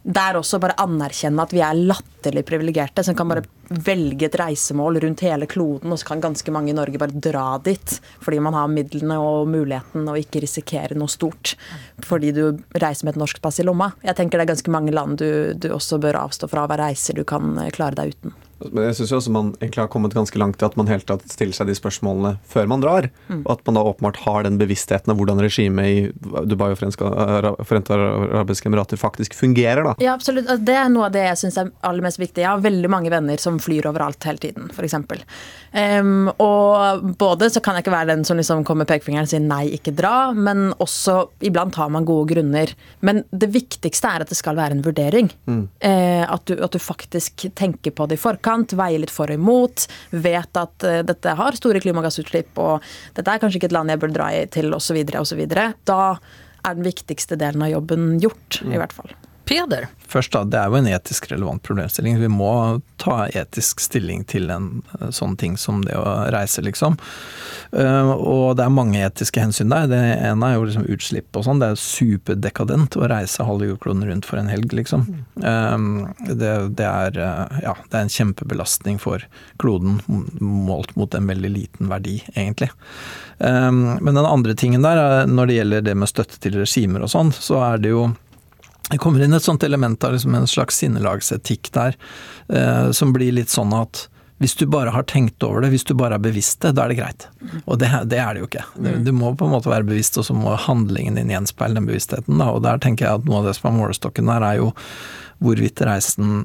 der også bare anerkjenne at vi er latterlig privilegerte, som kan bare velge et reisemål rundt hele kloden, og så kan ganske mange i Norge bare dra dit fordi man har midlene og muligheten og ikke risikere noe stort fordi du reiser med et norsk pass i lomma. Jeg tenker det er ganske mange land du, du også bør avstå fra hva reiser du kan klare deg uten. Men jeg syns også man egentlig har kommet ganske langt til at man helt tatt stiller seg de spørsmålene før man drar. Mm. Og at man da åpenbart har den bevisstheten av hvordan regimet i Dubai og Forente arabiske emirater faktisk fungerer. da. Ja, absolutt. Det er noe av det jeg syns er aller mest viktig. Jeg har veldig mange venner som flyr overalt hele tiden, f.eks. Um, og både så kan jeg ikke være den som liksom kommer pekefingeren og sier nei, ikke dra, men også iblant har man gode grunner. Men det viktigste er at det skal være en vurdering. Mm. Uh, at, du, at du faktisk tenker på det i forkant forkant, veier litt for og imot, vet at uh, dette har store klimagassutslipp, og dette er kanskje ikke et land jeg bør dra til, osv., osv., da er den viktigste delen av jobben gjort, mm. i hvert fall. Peder? Først da, Det er jo en etisk relevant problemstilling. Vi må ta etisk stilling til en eh, sånn ting som det å reise, liksom. Eh, og det er mange etiske hensyn der. Det ene er jo liksom utslipp og sånn. Det er superdekadent å reise halve jordkloden rundt for en helg, liksom. Det, det, er, ja, det er en kjempebelastning for kloden målt mot en veldig liten verdi, egentlig. Men den andre tingen der, når det gjelder det med støtte til regimer og sånn, så er det jo det kommer inn et sånt element av liksom en slags sinnelagsetikk der, eh, som blir litt sånn at hvis du bare har tenkt over det, hvis du bare er bevisst det, da er det greit. Og det, det er det jo ikke. Du, du, må på en måte være bevisst, og så må handlingen din gjenspeile den bevisstheten. Da. Og der tenker jeg at noe av det som er målestokken der, er jo hvorvidt reisen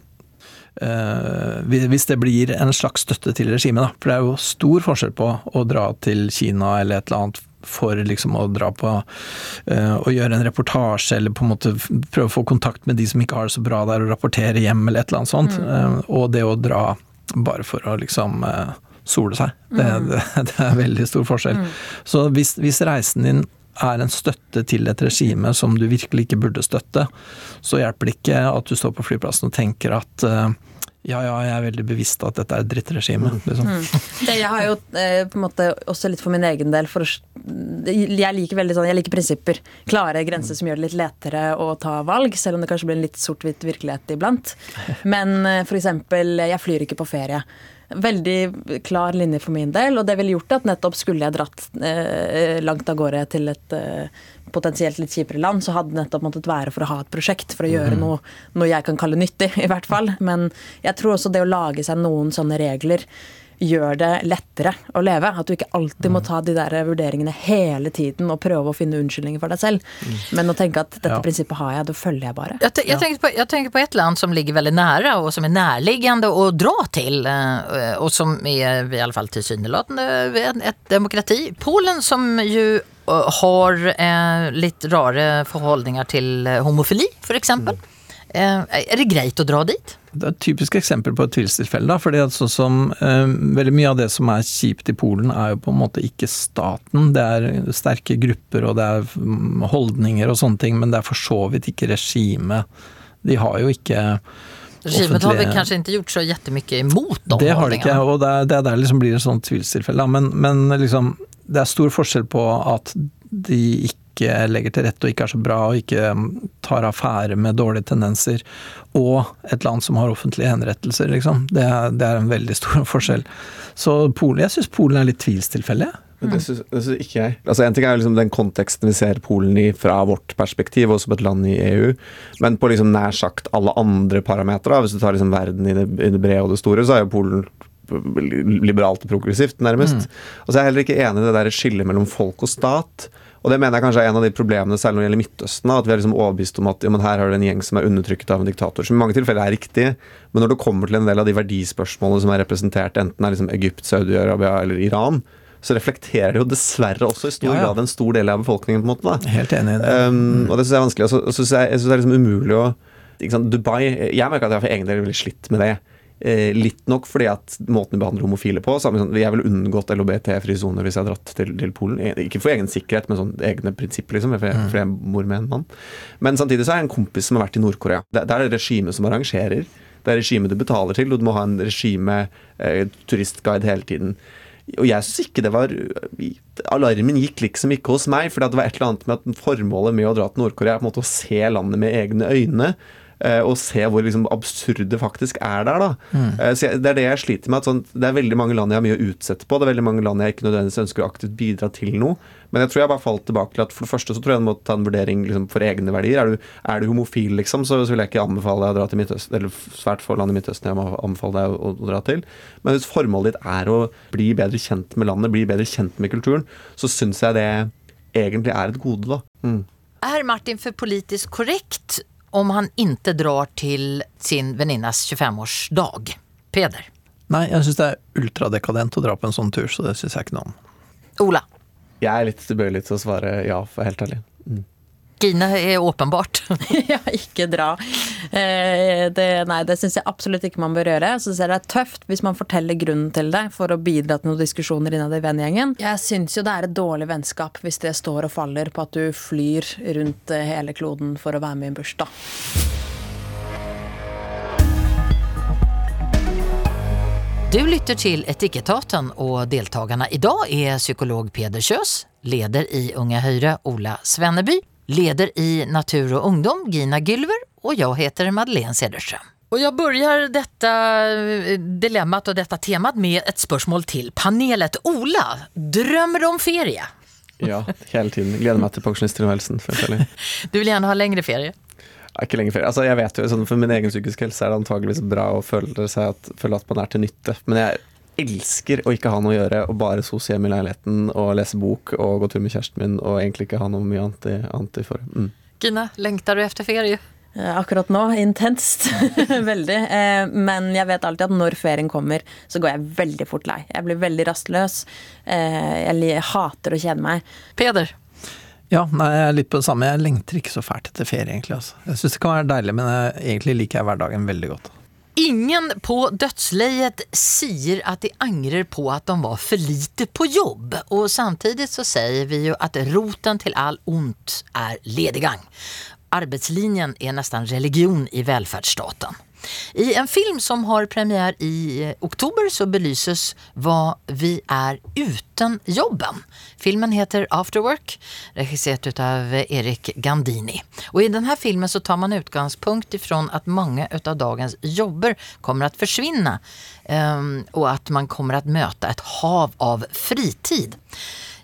øh, Hvis det blir en slags støtte til regimet, da. For det er jo stor forskjell på å dra til Kina eller et eller annet for liksom å dra på og gjøre en reportasje, eller på en måte prøve å få kontakt med de som ikke har det så bra der, og rapportere hjem, eller et eller annet sånt. Mm. Uh, og det å dra bare for å liksom uh, sole seg. Det, mm. det, det, er veldig stor forskjell. Mm. Så hvis, hvis, reisen din er en støtte til et regime som du virkelig ikke burde støtte, så hjelper det ikke at du står på flyplassen og tenker at ja, ja, jeg er veldig bevisst at dette er et drittregime. Mm. Liksom. Mm. Jeg har jo eh, på en måte også litt for min egen del for Jeg liker veldig sånn, jeg liker prinsipper. Klare grenser som gjør det litt lettere å ta valg, selv om det kanskje blir en litt sort-hvitt virkelighet iblant. Men eh, eksempel, jeg flyr ikke på ferie. Veldig klar linje for min del, og det ville gjort at nettopp skulle jeg dratt eh, langt av gårde til et eh, potensielt litt kjipere land, så hadde det nettopp måttet være for å ha et prosjekt, for å gjøre noe, noe jeg kan kalle nyttig, i hvert fall. Men jeg tror også det å lage seg noen sånne regler gjør det lettere å leve. At du ikke alltid må ta de der vurderingene hele tiden og prøve å finne unnskyldninger for deg selv. Men å tenke at dette Ja. prinsippet har jeg, da følger jeg bare. Jeg jag, tenker på, jeg, tenker på et land som ligger veldig nære, og som er nærliggende å dra til. Og som er i alle fall tilsynelatende et demokrati. Polen som ju eh, har litt rare forholdninger till eh, homofili f.eks. Mm. Er det greit å dra dit? Det er et typisk eksempel på et tvilstilfelle. fordi at sånn som eh, Veldig mye av det som er kjipt i Polen, er jo på en måte ikke staten. Det er sterke grupper og det er mm, holdninger og sånne ting, men det er for så vidt ikke regimet. De har jo ikke Regimet har vi kanskje ikke gjort så jättemycket imot de Det har de ikke, og det er, det er der liksom blir et sånt tvilstilfelle. Men, men liksom, det er stor forskjell på at de ikke legger til rette og ikke er så bra og ikke mm, tar affære med dårlige tendenser, og et land som har offentlige henrettelser, liksom. Det er, det er en veldig stor forskjell. Så Polen, jeg syns Polen er litt tvilstilfelle. jeg. Men det syns, det syns ikke jeg. Altså En ting er liksom den konteksten vi ser Polen i fra vårt perspektiv, og som et land i EU, men på liksom nær sagt alle andre parametere, hvis du tar liksom verden i det, i det brede og det store, så er jo Polen liberalt og progressivt, nærmest. Og så er jeg heller ikke enig i det der skillet mellom folk og stat. Og det mener jeg kanskje er en av de problemene særlig når det gjelder Midtøsten. At vi er liksom overbevist om at ja, her har du en gjeng som er undertrykt av en diktator. Som i mange tilfeller er riktig, men når det kommer til en del av de verdispørsmålene som er representert, enten er liksom Egypt, Saudi-Arabia eller Iran, så reflekterer det jo dessverre også i stor Ja, ja. grad en stor del av befolkningen. på en måte da. Helt enig i det. Um, og det syns jeg er vanskelig. Og så syns jeg, jeg synes det er liksom umulig å Dubai Jeg merker at jeg for egen del er veldig slitt med det. Eh, litt nok fordi at måten vi behandler homofile på samme sånn, Jeg ville unngått LHBT-fri soner hvis jeg hadde dratt til, til Polen. Eh, Ikke for egen sikkerhet, men sånn egne prinsipper, liksom. Fordi jeg, for jeg bor med en mann. Men samtidig så er jeg en kompis som har vært i Nord-Korea. Det, det er det regimet som arrangerer. Det er regimet du betaler til, og du må ha en regime eh, turistguide hele tiden. Og jeg syns ikke det var Alarmen gikk liksom ikke hos meg, for det var et eller annet med at formålet med å dra til Nord-Korea er på en måte å se landet med egne øyne. Eh, Og se hvor liksom absurd det faktisk er der. da Mm. Så jeg, Det er det jeg sliter med. At sånn, det er veldig mange land jeg har mye å utsette på. Det er veldig mange land jeg ikke nødvendigvis ønsker å aktivt bidra til noe. Men jeg tror jeg bare falt tilbake til at for det første så tror jeg en må ta en vurdering liksom, for egne verdier. Er du, er du homofil, liksom, så, så vil jeg ikke anbefale deg å dra til Midtøsten. Eller svært få land i Midtøsten jeg må anbefale deg å, å dra til. Men hvis formålet ditt er å bli bedre kjent med landet, bli bedre kjent med kulturen, så syns jeg det egentlig er et gode, da. Mm. Er Martin for politisk korrekt om han ikke drar til sin venninnes 25-årsdag? Peder? Nei, jeg syns det er ultradekadent å dra på en sånn tur, så det syns jeg ikke noe om. Ola? Jeg er litt tilbøyelig til å svare ja, for helt ærlig. Gina er åpenbart. ja, ikke dra. Eh, det, nei, det syns jeg absolutt ikke man bør gjøre. Så jeg det er tøft hvis man forteller grunnen til det for å bidra til noen diskusjoner innad i vennegjengen. Jeg syns jo det er et dårlig vennskap hvis det står og faller på at du flyr rundt hele kloden for å være med i en bursdag. Du lytter til Etikettaten og deltakerne i dag er psykolog Peder Kjøs, leder i Unge Høyre Ola Svenneby, leder i Natur och ungdom Gina Gylver och jag heter Madeleine Cederström. Och jag börjar detta eh, dilemmat och detta temat med ett spörsmål till panelet. Ola, drömmer du om ferie? Ja, hele tiden. Gleder meg til pensjonisttilværelsen. Du vill gärna ha längre ferie? er ikke lenge ferie. Altså, jeg vet jo, For min egen psykiske helse er det antageligvis bra å føle, at, føle at man er til nytte. Men jeg elsker å ikke ha noe å gjøre og bare sose hjemme i leiligheten og lese bok og gå tur med kjæresten min og egentlig ikke ha noe mye annet i, annet i for. Mm. Gina, lengter du efter ferie? Eh, Akkurat nå intenst. veldig. Eh, Men jeg vet alltid at når ferien kommer, så går jeg veldig fort lei. Jeg blir veldig rastløs. Eh, Jeg hater å kjede meg. Peder? Ja, nei, jeg er litt på det samme. Jeg lengter ikke så fælt etter ferie, egentlig. Altså. Jeg syns det kan være deilig, men jeg, egentlig liker jeg hverdagen veldig godt. Ingen på dødsleiet sier at de angrer på at de var for lite på jobb. Og samtidig så sier vi jo at roten til all ondt er lediggang. arbetslinjen er nesten religion i välfärdsstaten. I en film som har premiär i eh, oktober så belyses vad vi är utan jobben. Filmen heter After Work, av Erik Gandini. Och I den här filmen så tar man utgångspunkt ifrån att många av dagens jobber kommer att försvinna ehm, och att man kommer att möta ett hav av fritid.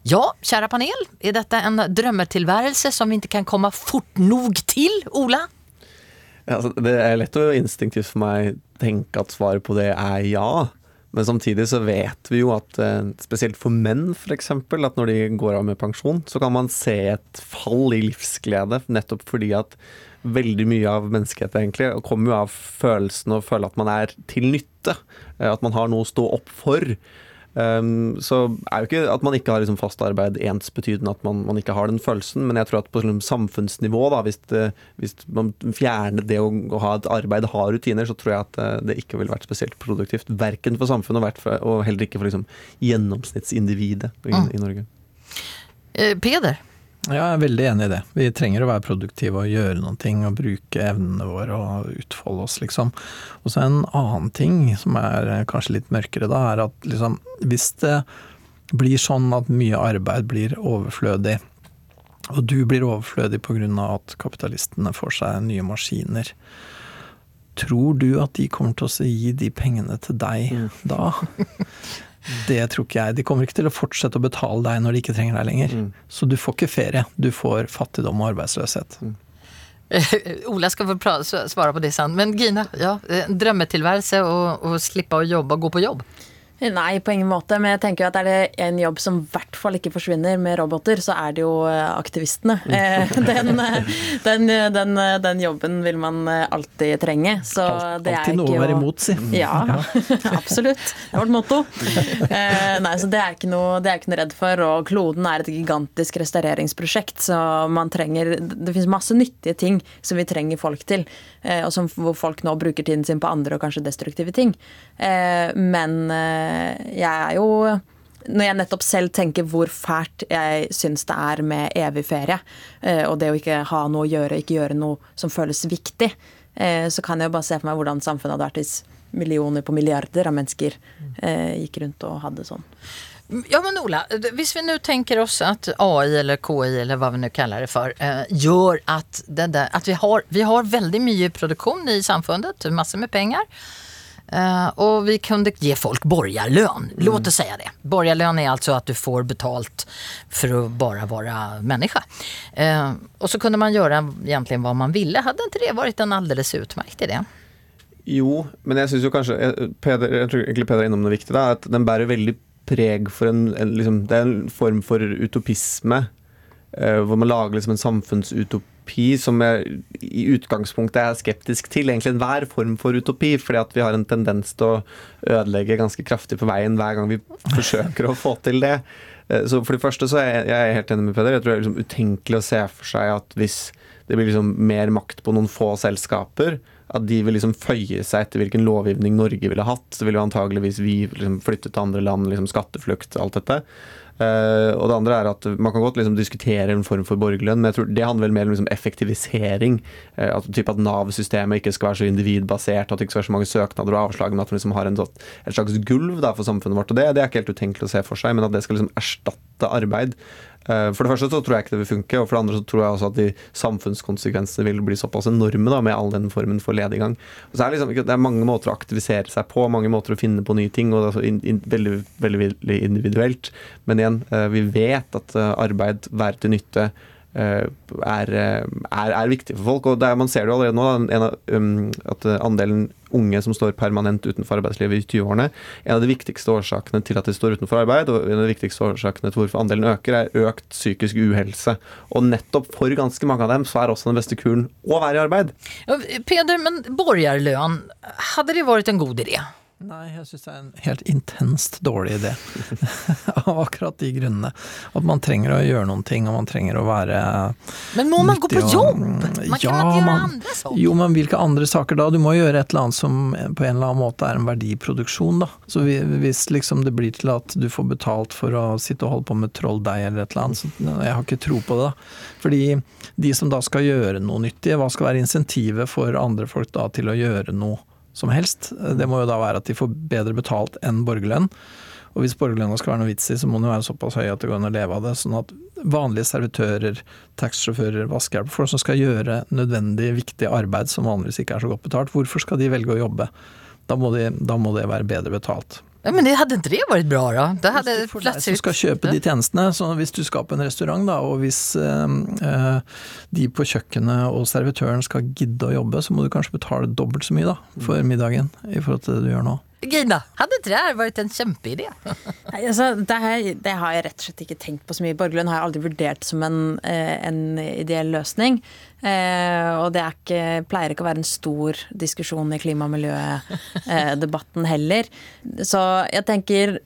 Ja, kära panel, är detta en drömmetillvärelse som vi inte kan komma fort nog till, Ola? Altså, det er lett å instinktivt for meg tenke at svaret på det er ja. Men samtidig så vet vi jo at eh, spesielt for menn f.eks., at når de går av med pensjon, så kan man se et fall i livsglede, nettopp fordi at veldig mye av menneskeheten egentlig kommer jo av følelsen å føle at man er til nytte. Eh, At man har noe å stå opp for. Um, så er jo ikke at man ikke har liksom fast arbeid ensbetydende at man, man ikke har den følelsen, men jeg tror at på liksom samfunnsnivå, da, hvis, det, hvis man fjerner det å, å ha et arbeid, ha rutiner, så tror jeg at eh, det ikke ville vært spesielt produktivt. Verken for samfunnet og, og heller ikke for liksom, gjennomsnittsindividet i, Mm. i Norge. Eh, Peder? Ja, jeg er veldig enig i det. Vi trenger å være produktive og gjøre noen ting og bruke evnene våre og utfolde oss, liksom. Og så en annen ting som er eh, kanskje litt mørkere da, er at liksom hvis det blir sånn at mye arbeid blir overflødig, og du blir overflødig pga. at kapitalistene får seg nye maskiner, tror du at de kommer til å gi de pengene til deg da? Det tror ikke jeg. De kommer ikke til å fortsette å betale deg når de ikke trenger deg lenger. Så du får ikke ferie, du får fattigdom og arbeidsløshet. Ola skal få svare på det sen. Men Gina, ja, drømmetilværelse og, og slippe å jobbe og gå på jobb. Nei, på ingen måte. Men jeg tenker jo at er det en jobb som i hvert fall ikke forsvinner med roboter, så er det jo eh, aktivistene. Eh, Den, eh, den, den, den jobben vil man alltid trenge. Så det er Alltid noe å være imot, si. Ja, absolutt. Det er vårt motto. Nei, så det er, ikke noe, det er ikke noe redd for. Og kloden er et gigantisk restaureringsprosjekt, så man trenger Det finnes masse nyttige ting som vi trenger folk til, og som, hvor folk nå bruker tiden sin på andre og kanskje destruktive ting. Men jeg er jo når jeg nettopp selv tenker hvor fælt jeg syns det er med evig ferie, eh, og det å ikke ha noe å gjøre, ikke gjøre noe som føles viktig, eh, så kan jeg jo bare se for meg hvordan samfunnet hadde vært hvis millioner på milliarder av mennesker eh, gikk rundt og hadde sånn. Ja men Ola, hvis vi nu tenker oss at AI eller KI eller hva vi nu kaller det for, gjør at, det der, at vi, har, vi har veldig mye produktion i samfunnet, masse med pengar. Eh, och vi kunde ge folk borgarlön, låt oss säga det. Borgarlön är alltså att du får betalt för att bara vara människa. Eh, och så kunde man göra egentligen vad man ville. Hade inte det varit en alldeles utmärkt idé? Jo, men jeg syns jo kanskje jeg- Peder, jeg tror egentlig Peder er innom noe viktig, da. At den bærer veldig preg for en, en liksom, Det er en form for utopisme. eh, hvor man lager liksom en samfunnsutopi som jeg i utgangspunktet er skeptisk til. Egentlig enhver form for utopi, fordi at vi har en tendens til å ødelegge ganske kraftig på veien hver gang vi forsøker å få til det. Eh, Så For det første så er jeg, helt enig med Peder. Jeg tror det er liksom utenkelig å se for seg at hvis det blir liksom mer makt på noen få selskaper, at de vil liksom føye seg etter hvilken lovgivning Norge ville hatt, så ville antageligvis vi liksom flytte til andre land, liksom skatteflukt, alt dette. Eh, og det andre er at Man kan godt liksom diskutere en form for borgerlønn, men jeg tror det handler vel mer om liksom effektivisering. Eh, at, typ at Nav-systemet ikke skal være så individbasert, at det ikke skal være så mange søknader og avslag, men at man liksom har en, sånn- et slags gulv da, for samfunnet vårt. og Det, det er ikke helt utenkelig å se for seg, men at det skal liksom erstatte arbeid. Eh, For det første så tror jeg ikke det vil funke, og for det andre så tror jeg også at de samfunnskonsekvensene vil bli såpass enorme da, med all den formen for lediggang. Og så er det, liksom, det er mange måter å aktivisere seg på, mange måter å finne på nye ting, og det er in, in, veldig, veldig, veldig individuelt. Men igjen, eh, vi vet at eh, arbeid, være til nytte, er, er, er viktig for folk. Og det er, man ser det jo allerede nå, da, av, um, at andelen unge som står permanent utenfor arbeidslivet i 20-årene, en av de viktigste årsakene til at de står utenfor arbeid, og en av de viktigste årsakene til hvorfor andelen øker, er økt psykisk uhelse. Og nettopp for ganske mange av dem så er også den beste kuren å være i arbeid. Peder, men borgerlønn, hadde det vært en god idé? Nei, jeg syns det er en helt intenst dårlig idé. Av akkurat de grunnene. At man trenger å gjøre noen ting, og man trenger å være Men må man gå på og- jobb? Man kan Ja, ikke gjøre man- andre saker. Jo, men hvilke andre saker da? Du må gjøre et eller annet som på en eller annen måte er en verdiproduksjon, da. Så hvis liksom det blir til at du får betalt for å sitte og holde på med trolldeig eller et eller annet, så jeg har ikke tro på det, da. Fordi de som da skal gjøre noe nyttig, hva skal være insentivet for andre folk da til å gjøre noe som helst? Det må jo da være at de får bedre betalt enn borgerlønn. Og hvis borgerlønna skal være noe vits i, så må den være såpass høy at det går an å leve av det. Sånn at vanlige servitører, taxisjåfører, vaskehjelp, folk som skal gjøre nødvendig, viktig arbeid som vanligvis ikke er så godt betalt, hvorfor skal de velge å jobbe? Da må, de, da må det være bedre betalt. Ja, men det hadde det vært bra, da? Det hadde For deg som skal kjøpe de tjenestene, så hvis du skal på en restaurant, da, og hvis eh, eh, de på kjøkkenet og servitøren skal gidde å jobbe, så må du kanskje betale dobbelt så mye da, for middagen i forhold til det du gjør nå. Gina, hadde ikke det vært en kjempeidé? Nei, altså, det, her, det har jeg rett og slett ikke tenkt på så mye. Borgerlønn har jeg aldri vurdert som en, eh, en ideell løsning. Eh, og det ikke, pleier ikke å være en stor diskusjon i klima- og miljødebatten heller. Så jeg tenker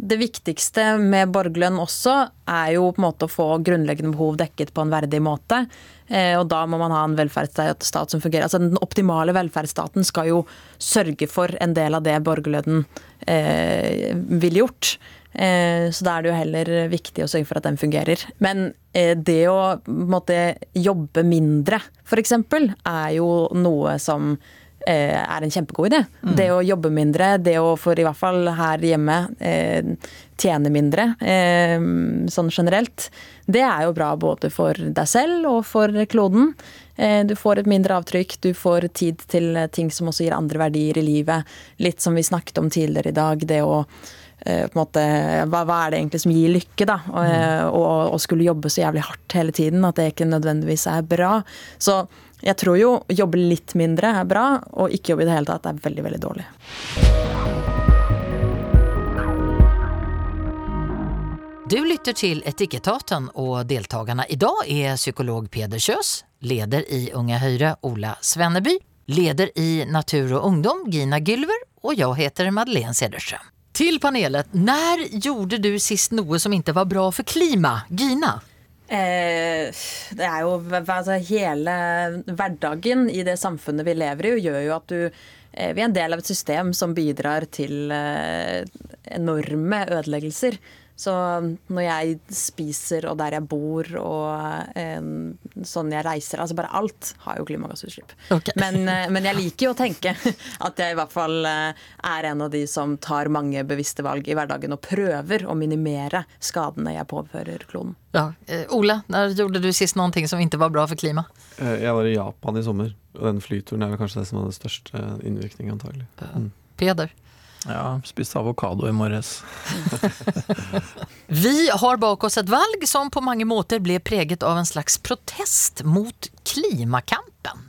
det viktigste med borgerlønn også er jo på en måte å få grunnleggende behov dekket på en verdig måte. Eh, og da må man ha en velferdsstat som fungerer. Altså Den optimale velferdsstaten skal jo sørge for en del av det borgerlønnen eh, ville gjort. Eh, så da er det jo heller viktig å sørge for at den fungerer. Men eh, det å måtte jobbe mindre, f.eks., er jo noe som er en kjempegod idé. Det å jobbe mindre, det å for i hvert fall her hjemme eh, tjene mindre, eh, sånn generelt, det er jo bra både for deg selv og for kloden. Eh, Du får et mindre avtrykk, du får tid til ting som også gir andre verdier i livet. Litt som vi snakket om tidligere i dag, det å eh, på en måte, hva, hva er det egentlig som gir lykke, da? Og, eh, og, og skulle jobbe så jævlig hardt hele tiden, at det ikke nødvendigvis er bra. Så jeg tror jo jobbe litt mindre er bra, og ikke jobbe i det hele tatt er veldig, veldig dårlig. Du lytter til Etikettaten, og deltakerne i dag er psykolog Peder Kjøs, leder i Unge Høyre Ola Svenneby, leder i Natur og Ungdom Gina Gylver, og jeg heter Madeleine Cederström. Til panelet, når gjorde du sist noe som ikke var bra for klima? Gina? Eh, det er jo altså, Hele hverdagen i det samfunnet vi lever i, gjør jo at du eh, Vi er en del av et system som bidrar til eh, enorme ødeleggelser. Så når jeg spiser og der jeg bor og eh, sånn jeg reiser Altså bare alt har jo klimagassutslipp. Okay. Men, eh, men jeg liker jo å tenke at jeg i hvert fall eh, er en av de som tar mange bevisste valg i hverdagen og prøver å minimere skadene jeg påfører kloden. Ja, eh, Ola, når gjorde du sist noen ting som ikke var bra for klima? Eh, Jeg var i Japan i sommer, og den flyturen er vel kanskje det som hadde størst største innvirkning, antagelig. Mm. Peder? Ja, spiste avokado i morges. Vi har bak oss et valg som på mange måter ble preget av en slags protest mot klimakampen.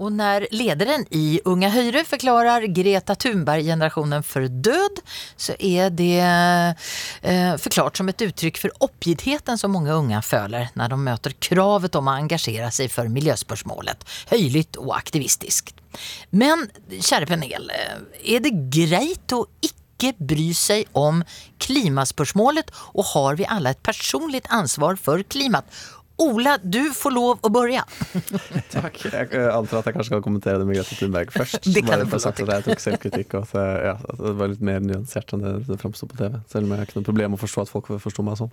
Og når lederen i Unga Høyre forklarer Greta Thunberg-generasjonen for død, så er det eh, forklart som et uttrykk for oppgittheten som mange unge føler når de møter kravet om å engasjere seg for miljøspørsmålet, høylytt og aktivistisk. Men kjære panel, eh, er det greit å ikke bry seg om klimaspørsmålet, og har vi alle et personlig ansvar for klimaet? Ola, du får lov å begynne. Takk. Jeg eh, antar at jeg kanskje skal kommentere det med Greta Thunberg først. Det kan du få sagt at jeg tok selvkritikk, og at, ja, at det var litt mer nyansert enn det det framsto på TV. Selv om jeg har ikke noe problem med å forstå at folk forsto meg sånn.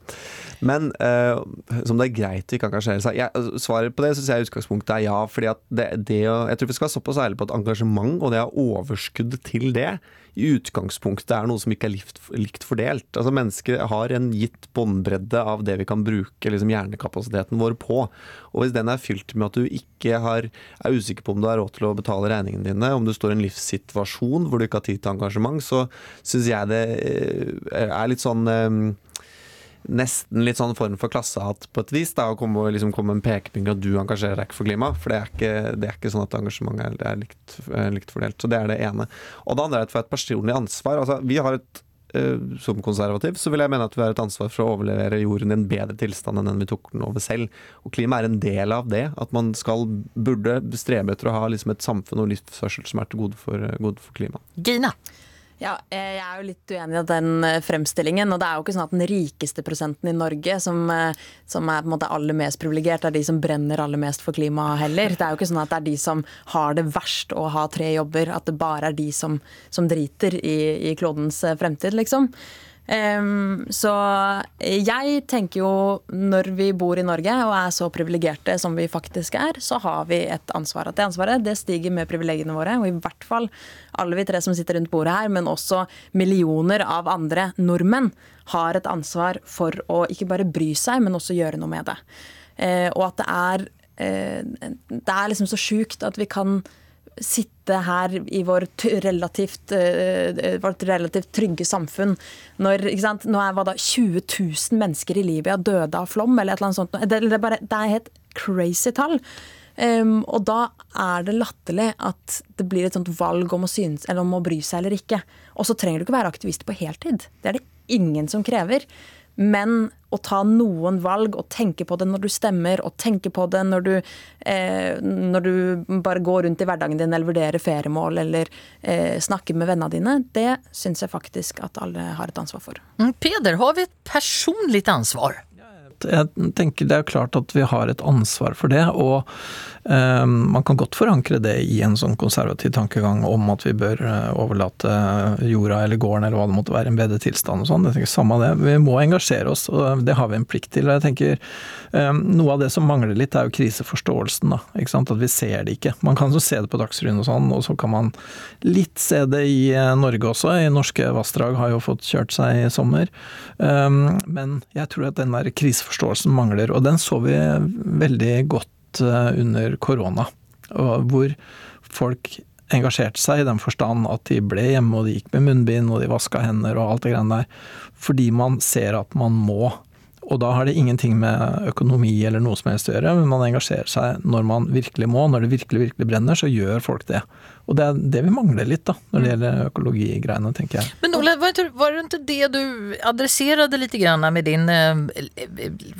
Men uh, som det er greit å ikke engasjere seg jeg, altså, Svaret på det syns jeg i utgangspunktet er ja. fordi at det, det å, Jeg tror vi skal være såpass ærlige på at engasjement og det å ha overskudd til det, i utgangspunktet er noe som ikke er likt, likt fordelt. Altså Mennesker har en gitt båndbredde av det vi kan bruke liksom hjernekapasiteten vår på. Og hvis den er fylt med at du ikke har, er usikker på om du har råd til å betale regningene dine, om du står i en livssituasjon hvor du ikke har tid til engasjement, så syns jeg det eh, er litt sånn eh, Nesten litt sånn form for klassehatt på et vis. da, Å komme, liksom en pekefinger at du engasjerer deg ikke for klima. For det er ikke, det er ikke sånn at engasjementet er, er likt, likt fordelt. Så det er det ene. Og det andre er at for et personlig ansvar. altså Vi har et eh, som konservativ så vil jeg mene at vi har et ansvar for å overlevere jorden i en bedre tilstand enn den vi tok den over selv. Og klima er en del av det. At man skal, burde strebe etter å ha liksom et samfunn og livsførsel som er til gode for, gode for klimaet. Gina? Ja, eh, jeg er jo litt uenig i den eh, fremstillingen. Og det er jo ikke sånn at den rikeste prosenten i Norge, som, eh, som er på en måte aller mest privilegert, er de som brenner aller mest for klimaet heller. Det er jo ikke sånn at det er de som har det verst å ha tre jobber, at det bare er de som, som driter i, i klodens fremtid, liksom. Så jeg tenker jo når vi bor i Norge og er så privilegerte som vi faktisk er, så har vi et ansvar. At det ansvaret det stiger med privilegiene våre. Og i hvert fall alle vi tre som sitter rundt bordet her, men også millioner av andre nordmenn har et ansvar for å ikke bare bry seg, men også gjøre noe med det. Uh, og at det er uh, Det er liksom så sjukt at vi kan sitte her i vårt relativt, uh, vårt relativt trygge samfunn når Nå er hva da, 20 000 mennesker i Libya døde av flom, eller et eller annet sånt. Det, det, er, bare, det er helt crazy tall. Um, og da er det latterlig at det blir et sånt valg om å, synes, om å bry seg eller ikke. Og så trenger du ikke være aktivist på heltid. Det er det ingen som krever. Men å ta noen valg og tenke på det når du stemmer, og tenke på det når du, eh, når du bare går rundt i hverdagen din eller vurderer feriemål eller eh, snakker med vennene dine, det syns jeg faktisk at alle har et ansvar for. Mm, Peder, har vi et personlig ansvar? Jeg tenker Det er klart at vi har et ansvar for det. og man kan godt forankre det i en sånn konservativ tankegang om at vi bør eh, overlate jorda eller gården eller hva det måtte være, en bedre tilstand og sånn. Jeg tenker Samme det. Vi må engasjere oss, og det har vi en plikt til. jeg tenker ehm, Noe av det som mangler litt, er jo kriseforståelsen. da, ikke sant? At vi ser det ikke. Man kan så se det på Dagsrevyen og sånn, og så kan man litt se det i eh, Norge også. I norske vassdrag har jo fått kjørt seg i sommer. Ehm, men jeg tror at den der kriseforståelsen mangler, og den så vi veldig godt Eh, under korona, hvor folk engasjerte seg i den forstand at de ble hjemme og de gikk med munnbind og de vaska hender og alt det greiene der, fordi man ser at man må. Og da har det ingenting med økonomi eller noe som helst å gjøre, men man engasjerer seg når man virkelig må. Når det virkelig, virkelig brenner, så gjør folk det. Og det er det vi mangler litt da, når det mm. gjelder økologigreiene, tenker jeg. Men Ole, var det ikke det du adresserte litt grann med din eh,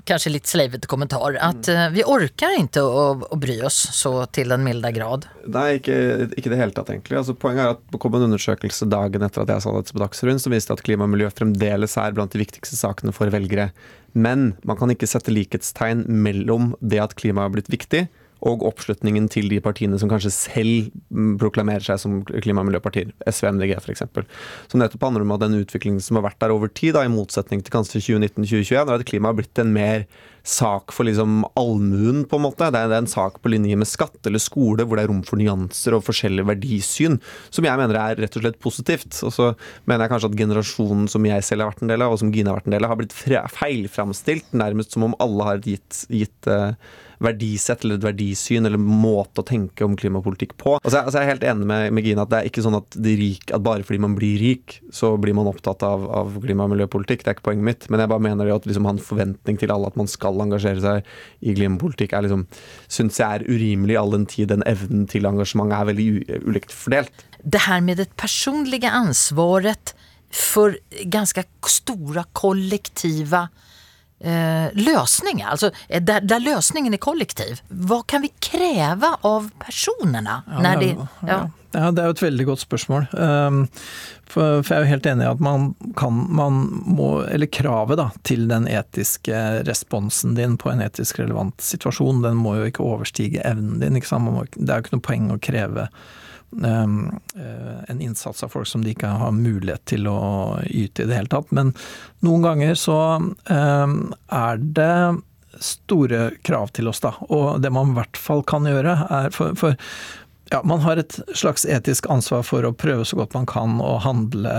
kanskje litt sleivete kommentar? At eh, vi orker ikke å, å, bry oss så til den milde grad? Nei, ikke, i det hele tatt, egentlig. Altså, poenget er at det kom en undersøkelse dagen etter at jeg sa dette på Dagsrevyen, som viste at klima og miljø fremdeles er blant de viktigste sakene for velgere. Men man kan ikke sette likhetstegn mellom det at klimaet har blitt viktig, og oppslutningen til de partiene som kanskje selv mm, proklamerer seg som klima- og miljøpartier, SV, MDG f.eks. Som nettopp handler om at den utviklingen som har vært der over tid, da, i motsetning til kanskje 2019-2021, er at klima har blitt en mer sak for liksom allmuen, på en måte. Det er, en sak på linje med skatt eller skole, hvor det er rom for nyanser og forskjellige verdisyn, som jeg mener er rett og slett positivt. Og så mener jeg kanskje at generasjonen som jeg selv har vært en del av, og som Gina har vært en del av, har blitt feilframstilt, nærmest som om alle har et gitt, gitt uh, verdisett eller et verdisyn eller måte å tenke om klimapolitikk på. Altså, altså jeg er helt enig med, med, Gina at det er ikke sånn at, rik, at, bare fordi man blir rik, så blir man opptatt av, av klima- og miljøpolitikk. Det er ikke poenget mitt. Men jeg bare mener det at liksom han forventning til alle at man skal engasjere seg i klimapolitikk, er liksom, syns jeg er urimelig all den tid den evnen til engasjement er veldig ulikt fordelt. Det her med det personlige ansvaret for ganske store kollektiva eh, løsninger, altså eh, der, der, løsningen er kollektiv. Hva kan vi kreve av personene? Ja, de, ja. ja, det er jo et veldig godt spørsmål. Um, for, for, jeg er jo helt enig i at man kan man må, Eller kravet da, til den etiske responsen din på en etisk relevant situasjon, den må jo ikke overstige evnen din. Må, det er jo ikke noe poeng å kreve Ehm, en innsats av folk som de ikke har mulighet til å yte i det hele tatt. Men noen ganger så ehm, er det store krav til oss, da. Og det man i hvert fall kan gjøre, er for, for ja, man har et slags etisk ansvar for å prøve så godt man kan å handle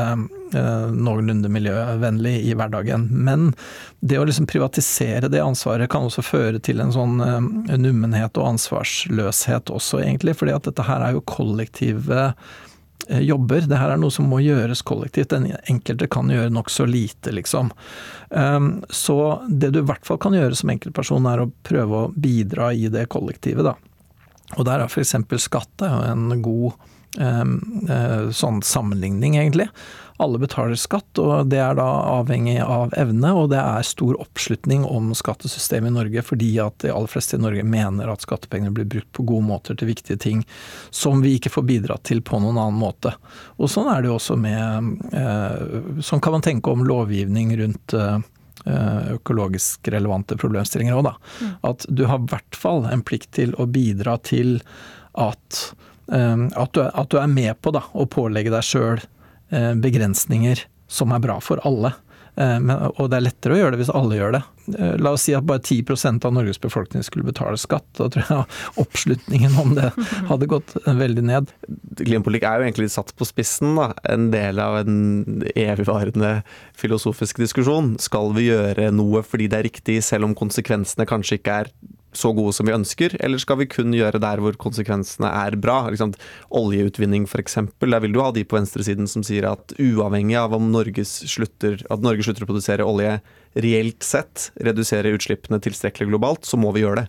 eh, noenlunde miljøvennlig i hverdagen. Men det å liksom privatisere det ansvaret kan også føre til en sånn eh, nummenhet og ansvarsløshet også, egentlig. fordi at dette her er jo kollektive eh, jobber. Det her er noe som må gjøres kollektivt. Den enkelte kan gjøre nokså lite, liksom. Um, så det du i hvert fall kan gjøre som enkeltperson, er å prøve å bidra i det kollektivet, da. Og der er f.eks. skatt en god eh, sånn sammenligning, egentlig. alle betaler skatt, og det er da avhengig av evne, og det er stor oppslutning om skattesystemet i Norge fordi at de aller fleste i Norge mener at skattepengene blir brukt på gode måter til viktige ting som vi ikke får bidratt til på noen annen måte. Og sånn er det jo også med Sånn kan man tenke om lovgivning rundt eh, økologisk relevante problemstillinger òg, da. Mm. At du har i hvert fall en plikt til å bidra til at, at, du, at du er med på da, å pålegge deg sjøl Eh, begrensninger som er bra for alle. Eh, men, og det er lettere å gjøre det hvis alle gjør det. Eh, la oss si at bare 10% av Norges befolkning skulle betale skatt. Da tror jeg oppslutningen om det hadde gått veldig ned. Klimapolitikk er jo egentlig satt på spissen. Da. En del av en evigvarende filosofisk diskusjon. Skal vi gjøre noe fordi det er riktig, selv om konsekvensene kanskje ikke er så gode som vi ønsker, eller skal vi kun gjøre der hvor konsekvensene er bra? Liksom, oljeutvinning f.eks. Der vil du ha de på venstresiden som sier at uavhengig av om slutter, at Norge slutter å produsere olje reelt sett, redusere utslippene tilstrekkelig globalt, så må vi gjøre det.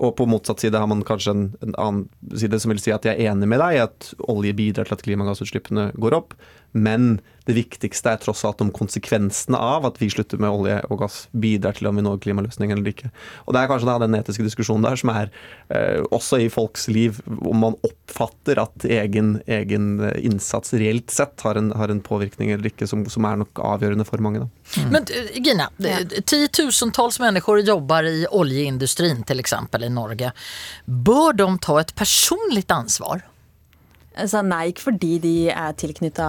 Og på motsatt side har man kanskje en, en annen side som vil si at jeg er enig med deg i at olje bidrar til at klimagassutslippene går opp, men det viktigste er tross alt om konsekvensene av at vi slutter med olje og gass bidrar til om vi når klimaløsningen eller ikke. Og Det er kanskje da den etiske diskusjonen der som er eh, også i folks liv, om man oppfatter at egen, egen innsats reelt sett har en, har en påvirkning eller ikke, som, som, er nok avgjørende for mange. da. Mm. Men eh, Gina, tiotusentals mennesker jobber i oljeindustrien eksempel i Norge. Bør de ta et personlig ansvar? Sa nei, ikke fordi de er tilknytta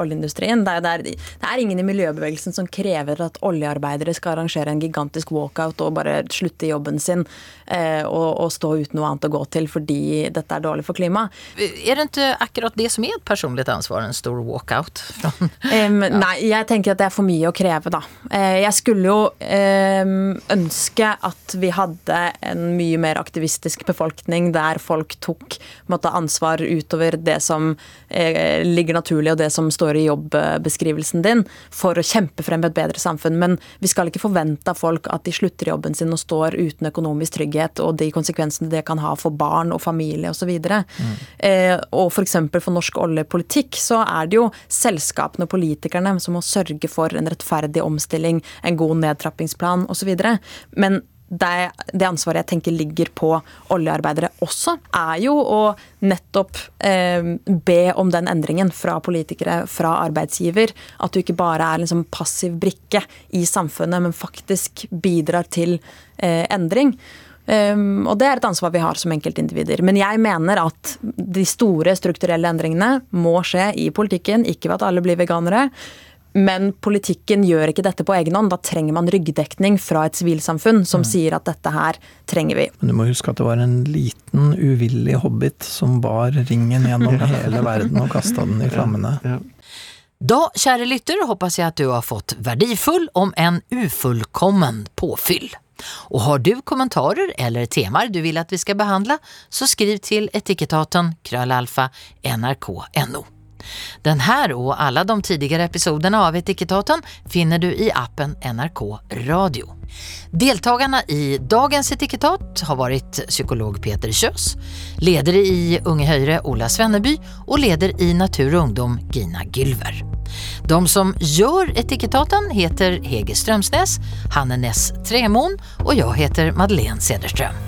oljeindustrien. Det er, det, er, ingen i miljøbevegelsen som krever at oljearbeidere skal arrangere en gigantisk walkout og bare slutte i jobben sin eh, og, og, stå uten noe annet å gå til fordi dette er dårlig for klimaet. Er det ikke akkurat det som er et personlig ansvar, en stor walkout? um. Nei, jeg tenker at det er for mye å kreve, da. Eh, jeg skulle jo um, ønske at vi hadde en mye mer aktivistisk befolkning der folk tok måtte, ansvar utover det som eh, ligger naturlig, og det som står i jobbeskrivelsen din, for å kjempe frem et bedre samfunn. Men vi skal ikke forvente av folk at de slutter jobben sin og står uten økonomisk trygghet, og de konsekvensene det kan ha for barn og familie osv. Mm. Eh, og f.eks. For, for norsk oljepolitikk så er det jo selskapene og politikerne som må sørge for en rettferdig omstilling, en god nedtrappingsplan osv. Men det, det, ansvaret jeg tenker ligger på oljearbeidere også, er jo å nettopp eh, be om den endringen fra politikere, fra arbeidsgiver. At du ikke bare er liksom passiv brikke i samfunnet, men faktisk bidrar til eh, endring. Um, og det er et ansvar vi har som enkeltindivider. Men jeg mener at de store strukturelle endringene må skje i politikken, ikke ved at alle blir veganere. Men politikken gjør ikke dette på egen hånd. Da trenger man ryggdekning fra et sivilsamfunn som mm. sier at dette her trenger vi. Men du må huske at det var en liten, uvillig hobbit som bar ringen gjennom hele verden og kasta den i flammene. Ja, Da, kjære lytter, håper jeg at du har fått verdifull om en ufullkommen påfyll. Og har du kommentarer eller temaer du vil at vi skal behandle, så skriv til etikettaten krøllalfa nrk.no. Den här och alla de tidigare episoderna av Etikettaten finner du i appen NRK Radio. Deltagarna i dagens etikettat har varit psykolog Peter Kös, ledare i Unge Høyre Ola Svenneby och ledare i Natur och ungdom Gina Gylver. De som gör etikettaten heter Hege Strömsnäs, Hanne Ness Tremon och jag heter Madeleine Cederström.